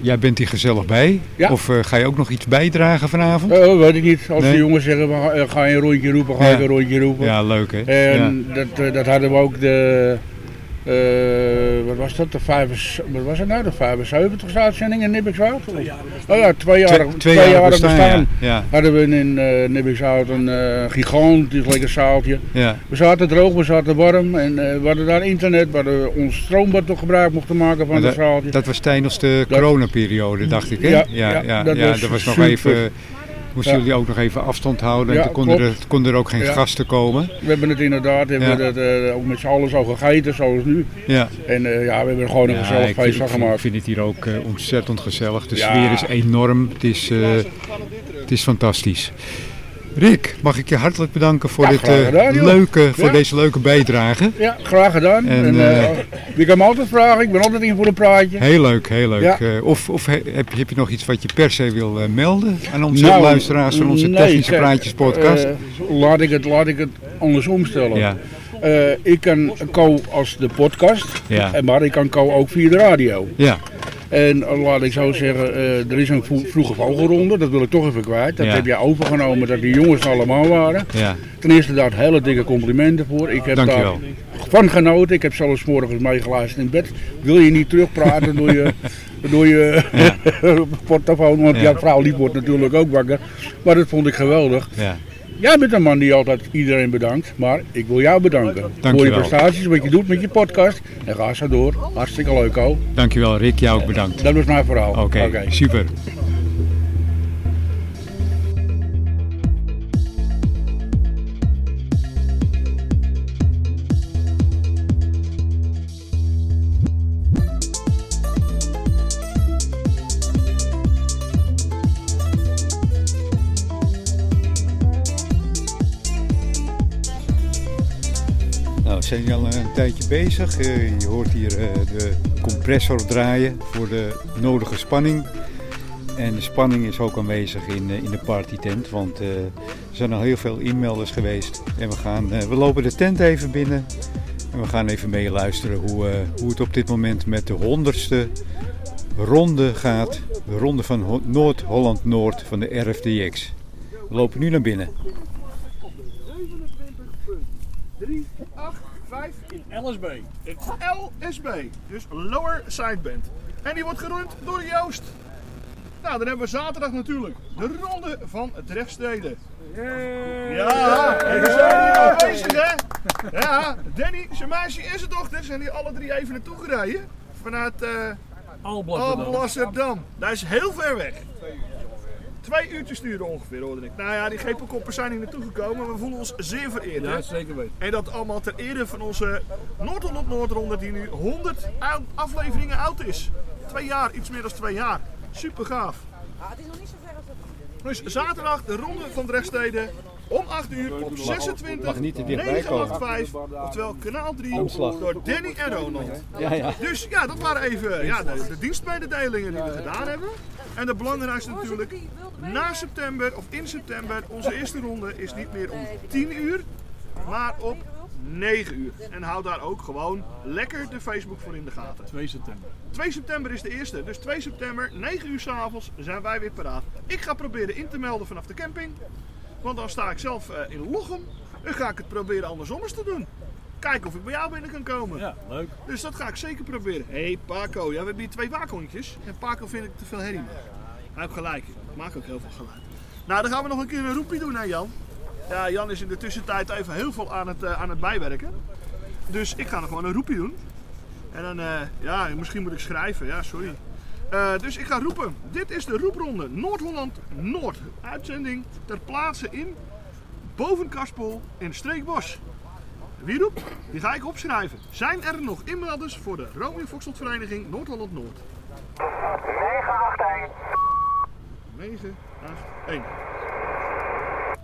jij bent hier gezellig bij. Ja. Of eh, ga je ook nog iets bijdragen vanavond? Eh, weet ik niet. Als Nee. de jongens zeggen, we ga, ga je een rondje roepen, ga Ja. ik een rondje roepen. Ja, leuk hè? En dat, dat hadden we ook de, eh, wat was dat, de, vijf, wat was het nou, de 75 uitzending in Nibbikswoud? Oh ja, twee jaar, Twee, twee jaar bestaan, ja. ja. Hadden we in eh Nibbikswoud een eh, gigantisch lekker zaaltje. ja. We zaten droog, we zaten warm en eh, we hadden daar internet, we hadden ons stroombad toch gebruik mochten maken van het zaaltje. Dat was tijdens de coronaperiode, dacht ik hè? Ja, ja, ja, ja, dat ja, was dat was nog even... Moesten jullie ook nog even afstand houden en toen konden er, konden er ook geen gasten komen. We hebben het inderdaad, hebben we dat, eh, ook met z'n allen zo gegeten zoals nu. Ja. En eh, ja, we hebben er gewoon een gezellig feest van vind- ik gemaakt. vind het hier ook eh, ontzettend gezellig. De sfeer is enorm. Het is, eh, het is fantastisch. Rick, mag ik je hartelijk bedanken voor, Ja, dit, eh, gedaan, leuke, voor Ja. deze leuke bijdrage. Ja, graag gedaan. En, En, eh, eh, je kan me altijd vragen, ik ben altijd in voor een praatje. Heel leuk, heel leuk. Ja. Of of he- heb, je- heb je nog iets wat je per se wil melden aan onze Nou, luisteraars van onze nee, Technische Praatjes podcast? laat, ik het, laat ik het andersom stellen. ik kan Co als de podcast, maar ik kan Co ook via de radio. ja, En eh, laat ik zo zeggen, eh, er is een vro- vroege vogelronde, dat wil ik toch even kwijt. Dat Ja. heb jij overgenomen, dat die jongens allemaal waren. ja. Ten eerste daar hele dikke complimenten voor. Ik heb Dankjewel. daar van genoten. Ik heb zelfs morgens meegeluisterd in bed. Wil je niet terugpraten door je, door je portofoon? Want Ja. jouw vrouw die wordt natuurlijk ook wakker. Maar dat vond ik geweldig. Ja. Jij bent een man die altijd iedereen bedankt. Maar ik wil jou bedanken. Voor je prestaties, wat je doet met je podcast. En ga zo door. Hartstikke leuk, ook. Dankjewel Rick, jou ook bedankt. Dat was mijn verhaal. Oké, super. Zijn al een tijdje bezig. Eh, je hoort hier eh, de compressor draaien voor de nodige spanning. En de spanning is ook aanwezig in, eh, in de partytent, want er zijn al heel veel inmelders geweest. En we, gaan, we lopen de tent even binnen en we gaan even meeluisteren hoe, hoe het op dit moment met de honderdste ronde gaat. De ronde van Ho- Noord-Holland-Noord van de RFDX. We lopen nu naar binnen. 385 in LSB. Het LSB, dus Lower Sideband. En die wordt gerund door Joost. Nou, dan hebben we zaterdag natuurlijk de ronde van Drechtsteden. Ja, en we zijn hier aanwezig hè. Ja, Danny, zijn meisje en zijn dochter zijn hier alle drie even naartoe gereden. Vanuit eh Alblasserdam. Dat is heel ver weg. Twee uurtjes sturen ongeveer, hoorde ik. Nou ja, die GP-koppen zijn hier naartoe gekomen, we voelen ons zeer vereerd. hè. Ja, zeker weten. En dat allemaal ter ere van onze Noord-Holland Noordronde die nu 100 ou- afleveringen oud is. Twee jaar, iets meer dan twee jaar. Super gaaf. Dus zaterdag de ronde van Drechtsteden om 8 uur op 26 mag niet te dichtbij komen. 985, oftewel kanaal 3 Omslag. door Danny en Ronald. Ja, ja. Dus ja, dat waren even ja, de, de dienstmededelingen die we gedaan hebben. En het belangrijkste natuurlijk, na september of in september, onze eerste ronde is niet meer om 10 uur, maar op 9 uur. En houd daar ook gewoon lekker de Facebook voor in de gaten. 2 september. 2 september is de eerste, dus 2 september, 9 uur s'avonds, zijn wij weer paraat. Ik ga proberen in te melden vanaf de camping, want dan sta ik zelf eh, in Lochem. Dan ga ik het proberen andersom eens te doen. Kijken of ik bij jou binnen kan komen. Ja, leuk. Dus dat ga ik zeker proberen. Hé hey, Paco, ja, we hebben hier twee waakhondjes. En Paco vind ik te veel herrie. Hij heeft gelijk. Ik maak ook heel veel geluid. Nou, dan gaan we nog een keer een roepie doen, hè Jan? Ja, Jan is in de tussentijd even heel veel aan het, eh, aan het bijwerken. Dus ik ga nog gewoon een roepie doen. En dan, eh, ja, misschien moet ik schrijven. Ja, sorry. Eh, dus ik ga roepen. Dit is de roepronde Noord-Holland Noord. Uitzending ter plaatse in Bovenkaspel in Streekbos. Wie roept? Die ga ik opschrijven. Zijn er nog inmelders voor de Romeo Vereniging Noord-Holland Noord? 981. 981.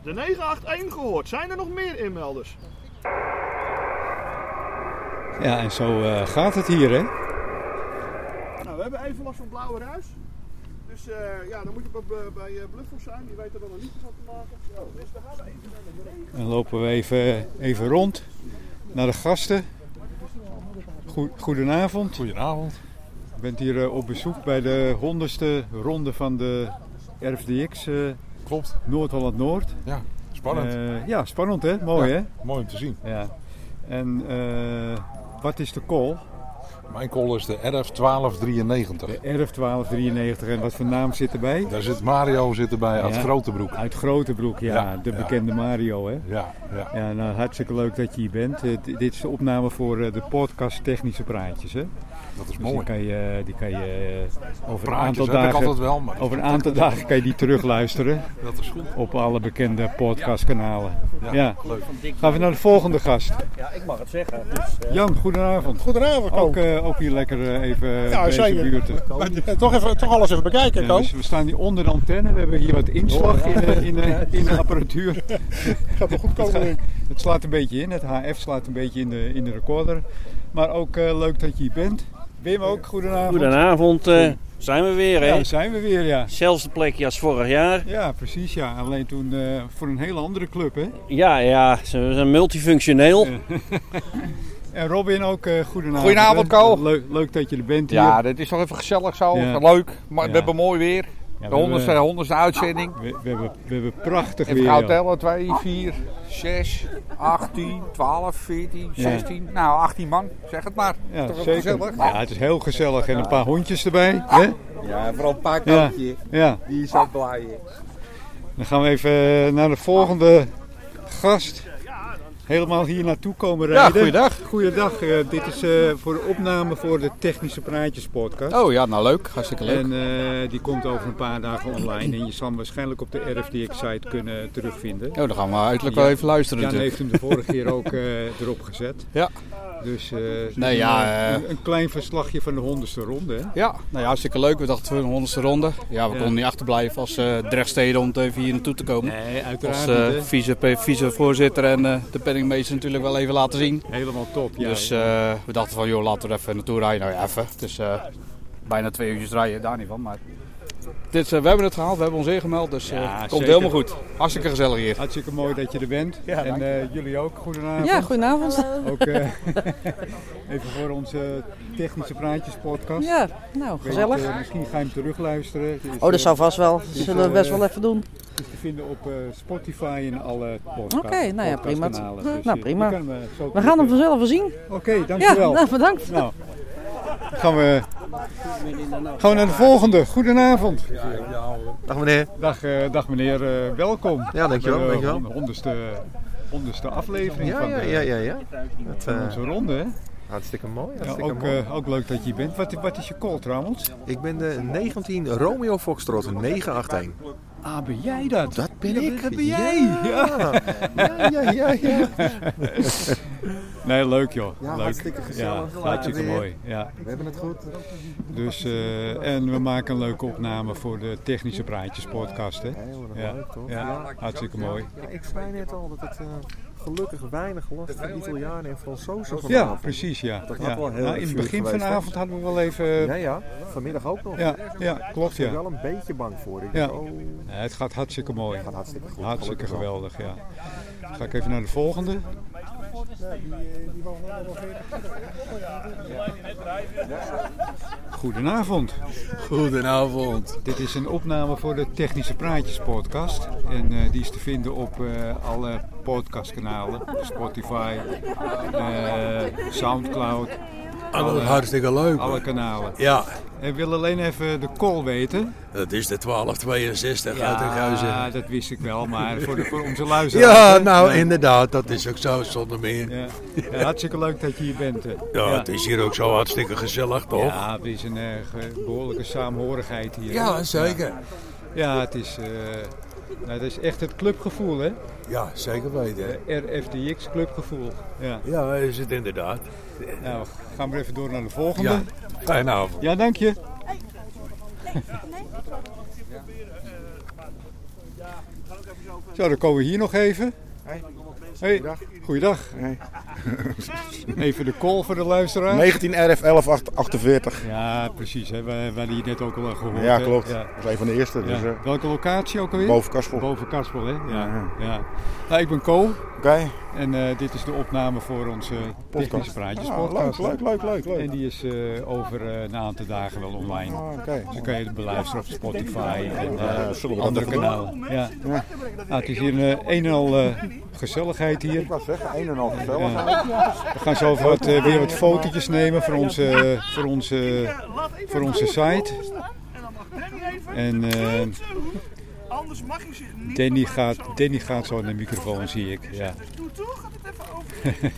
De 981 gehoord. Zijn er nog meer inmelders? Ja, en zo eh, gaat het hier, hè? Nou, we hebben even last van blauwe ruis. Dus eh, ja, dan moet je bij, bij eh, Bluffels zijn. Die weten er wel een liedje van te maken. Dus we gaan even naar de regen. Dan lopen we even, even rond naar de gasten. Goed, goedenavond. Goedenavond. Je bent hier eh, op bezoek bij de honderdste ronde van de RFDX eh, Klopt. Noord-Holland Noord. Ja, spannend. Eh, ja, spannend hè? Mooi Ja, hè? Mooi om te zien. Ja. En eh, wat is de call? Mijn call is de RF1293. De RF1293 en wat voor naam zit erbij? Daar zit Mario zit erbij uit Ja. Grotebroek. Uit Grotebroek, ja, Ja, de ja. bekende Mario hè? Ja, ja. Ja, nou hartstikke leuk dat je hier bent. Eh, dit is de opname voor eh, de podcast Technische Praatjes hè? Dat is Dus die mooi. kan je, die kan je eh, over een aantal heb ik dagen... altijd wel, maar Over een aantal dagen kan je die terugluisteren dat is goed. op alle bekende podcastkanalen. Ja, Ja. leuk. Gaan we naar de volgende gast. Ja, ik mag het zeggen. Dus, eh, Jan, goedenavond. Goedenavond. Ook, eh, ook hier lekker eh, even Ja, deze buurt. Maar, toch, even, toch alles even bekijken, Ja, dus we staan hier onder de antenne. We hebben hier wat inslag in, de, in, de, in de apparatuur. Gaat wel goed Het, komen, gaat- denk ik. het slaat een beetje in. Het HF slaat een beetje in de, in de recorder. Maar ook eh, leuk dat je hier bent. Wim ook, goedenavond. Goedenavond, eh, zijn we weer hè? Ja, zijn we weer, ja. Zelfde plekje als vorig jaar. Ja, precies. Ja. Alleen toen eh, voor een hele andere club, hè. Ja, ja, ze zijn multifunctioneel. En Robin ook, eh goedenavond. Goedenavond. Ko. Leuk, leuk dat je er bent hier. Ja, dit is toch even gezellig zo. Ja. Leuk. Maar Ja. we hebben mooi weer. Ja, De honderdste, hebben- honderdste uitzending. We, we, hebben, we hebben prachtig Even weer. joh. tellen. 2, 4, 6, 18, 12, 14, Ja. 16. Nou, 18 man. Zeg het maar. Ja, toch even zeker. gezellig. Ja, het is heel gezellig. En een paar hondjes erbij. Hè? Ja, vooral een paar Ja. ja. Die is ook blij. Dan gaan we even eh, naar de volgende gast. Helemaal hier naartoe komen Ja, rijden. goeiedag. Goeiedag. eh, dit is eh, voor de opname voor de Technische Praatjes podcast. Oh ja, nou leuk. Hartstikke leuk. En eh, die komt over een paar dagen online. En je zal hem waarschijnlijk op de RFDX-site kunnen terugvinden. Oh, dan gaan we uiterlijk Ja. wel even luisteren Jan natuurlijk. heeft hem de vorige keer ook erop gezet. Ja. Dus eh, Nee, ja, een, eh, een klein verslagje van de honderdste ronde. Hè? Ja, nou ja, hartstikke leuk. We dachten voor een honderdste ronde. Ja, we konden niet achterblijven als eh Drechtsteden om even hier naartoe te komen. Nee, uiteraard Als hè. vice, vicevoorzitter en de penningmeester natuurlijk wel even laten zien. Helemaal top. Ja, dus we dachten van, joh, laten we er even naartoe rijden. Nou ja, even. Het is bijna twee uurtjes rijden, daar niet van. Maar dit, eh, we hebben het gehaald, we hebben ons ingemeld, dus eh, Ja, het komt zeker. helemaal goed. Hartstikke gezellig hier. Hartstikke mooi dat je er bent. en eh, jullie ook, goedenavond. Ja, goedenavond. Ook eh, even voor onze Technische Praatjes podcast. Ja, nou, weet gezellig. eh, misschien ga je hem terugluisteren. Is, Oh, dat eh, zou vast wel. Dat zullen we best eh, wel even doen. Het is te vinden op eh, Spotify en alle podcast Oké, nou ja, prima. Dus, Nou, eh, prima. eh, We gaan hem vanzelf wel zien. Oké, Ja, dankjewel. nou, bedankt. Nou, gaan we, gaan we naar de volgende. Goedenavond. Dag meneer. Dag, eh, dag meneer, eh, welkom. Ja, dankjewel, Bij de dankjewel. honderdste, honderdste aflevering Ja, van, de, ja, ja, ja. Het, van eh, onze ronde. Hè? Hartstikke mooi, Ja, ook, mooi. eh, ook leuk dat je hier bent. Wat, wat is je call trouwens? Ik ben de 19 Romeo Foxtrot 981. Ah, ben jij dat? Dat ben ik. Dat ben jij. Ja, ja, ja, ja. ja. Nee, leuk joh. Ja, leuk. hartstikke gezellig. Ja, hartstikke mooi. Ja. We hebben het goed. Dus, eh, en we maken een leuke opname voor de Technische Praatjes podcast. Hè? Ja, leuk, toch? ja, hartstikke mooi. Ja, ik zei net al dat het eh, gelukkig weinig last van Italianen en Fransozen Ja, vanavond. precies. Ja. Dat ja. wel heel Nou, in het begin geweest, vanavond hadden we wel even... Ja, ja. Vanmiddag ook nog. Ja, ja, klopt Ik ja. ben wel een beetje bang voor. Ik Ja. dacht, oh, het gaat hartstikke mooi. gaat hartstikke goed. Hartstikke Gelukkig wel. geweldig, ja. Ga ik even naar de volgende. Goedenavond. Goedenavond. Dit is een opname voor de Technische Praatjes podcast. En eh, die is te vinden op eh, alle podcastkanalen. Spotify, eh, Soundcloud. Alle- hartstikke leuk, Alle kanalen. Ja. Ik wil alleen even de call weten. Dat is de 1262 uit de Ja, Geuzen. dat wist ik wel, maar voor, de, voor onze luisteraars. Ja, nou Ja. inderdaad, dat is ook zo zonder meer. Ja. Ja, hartstikke leuk dat je hier bent. Ja, het is hier ook zo hartstikke gezellig, toch? Ja, het is een eh, behoorlijke saamhorigheid hier. Ja, zeker. Ja, Ja, het is, eh, nou, het is echt het clubgevoel, hè? Ja, zeker weten. RFDX clubgevoel. Ja. Ja, is het inderdaad. Nou, we gaan maar even door naar de volgende. Ja, fijne avond. Ja, dank je. Zo, dan komen we hier nog even. Hey, goeiedag. Even de call voor de luisteraar. 19 RF 1148. Ja, precies. Hè. We, hadden hier net ook al gehoord. Ja, klopt. Dat is een van de eerste, Ja. dus, eh, Welke locatie ook alweer? Boven Karspel. Boven Karspel, hè? Ja. Ja. ja. Nou, ik ben Co. Oké. En eh, dit is de opname voor onze Technische Praatjes Ah, podcast. leuk, leuk, leuk, leuk. En die is eh, over eh, een aantal dagen wel online. Ah, oké. Dus dan kan je het beluisteren op Spotify en andere kanalen. Ja. Ja. Nou, het is hier een, een en al gezelligheid hier. Ik wou zeggen, een en al gezelligheid. We gaan zo even wat, weer wat fotootjes nemen voor onze, voor onze, voor onze site. En Anders mag je zich niet. Danny, gaat, Danny gaat zo naar de microfoon, zie ik. Ja. Doe toe, gaat het even over.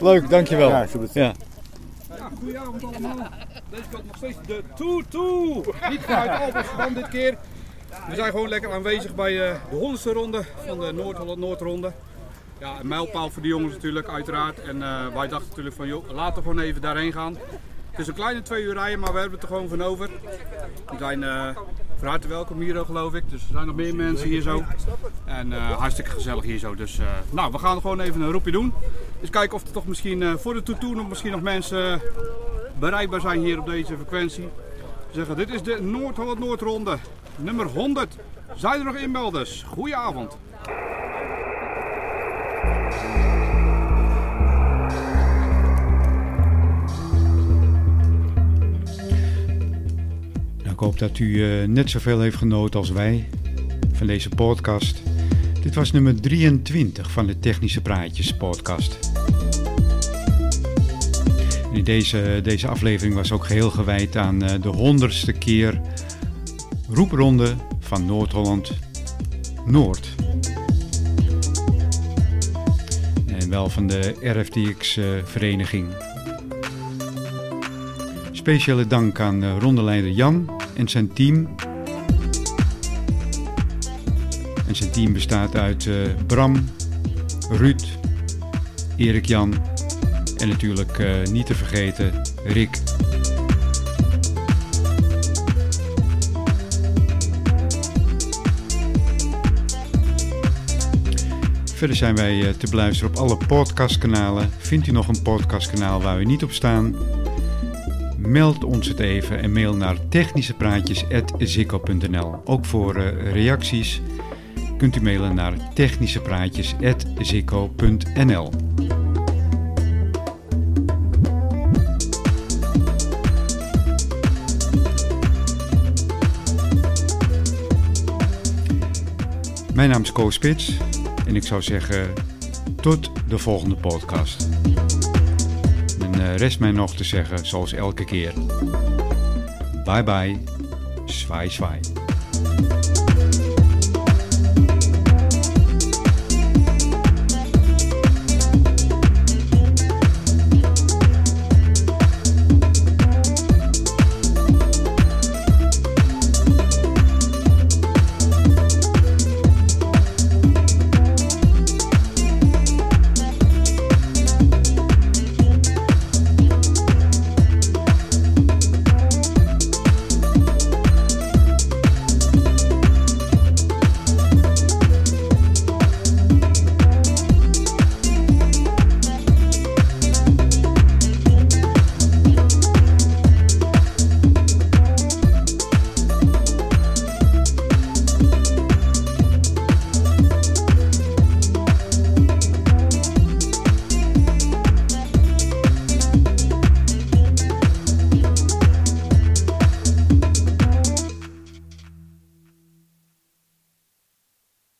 Leuk, dankjewel. Ja, super. Ja. Ja, goedenavond allemaal. Deze kant nog steeds de toe-toe. Niet vanuit Alpersverband dit keer. We zijn gewoon lekker aanwezig bij eh, de honderdste ronde van de Noord-Holland Noordronde. Ja, een mijlpaal voor de jongens natuurlijk, uiteraard. En eh, wij dachten natuurlijk van, joh, laten we gewoon even daarheen gaan. Het is een kleine twee uur rijden, maar we hebben het er gewoon van over. We zijn eh van welkom hier, geloof ik. Dus er zijn nog meer mensen hier zo. En eh, hartstikke gezellig hier zo. Dus eh, nou, we gaan gewoon even een roepje doen. Dus kijken of er toch misschien eh, voor de toetoe nog misschien nog mensen bereikbaar zijn hier op deze frequentie. Ze zeggen, dit is de Noord-Holland Noordronde, nummer 100. Zijn er nog inmelders? Goedenavond. Hoop dat u eh, net zoveel heeft genoten als wij van deze podcast. Dit was nummer 23 van de Technische Praatjes podcast. In deze, deze aflevering was ook geheel gewijd aan eh, de honderdste keer roepronde van Noord-Holland Noord. En wel van de RFTX-vereniging. Speciale dank aan eh, rondeleider Jan en zijn team. En zijn team bestaat uit eh, Bram, Ruud, Erik Jan en natuurlijk eh, niet te vergeten Rick. Verder zijn wij eh, te beluisteren op alle podcastkanalen. Vindt u nog een podcastkanaal waar we niet op staan? Meld ons het even en mail naar technischepraatjes.zikko.nl. Ook voor eh, reacties kunt u mailen naar technischepraatjes.zikko.nl. Mijn naam is Koos Spits en ik zou zeggen tot de volgende podcast. Eh, rest mij nog te zeggen, zoals elke keer. Bye bye, zwaai zwaai.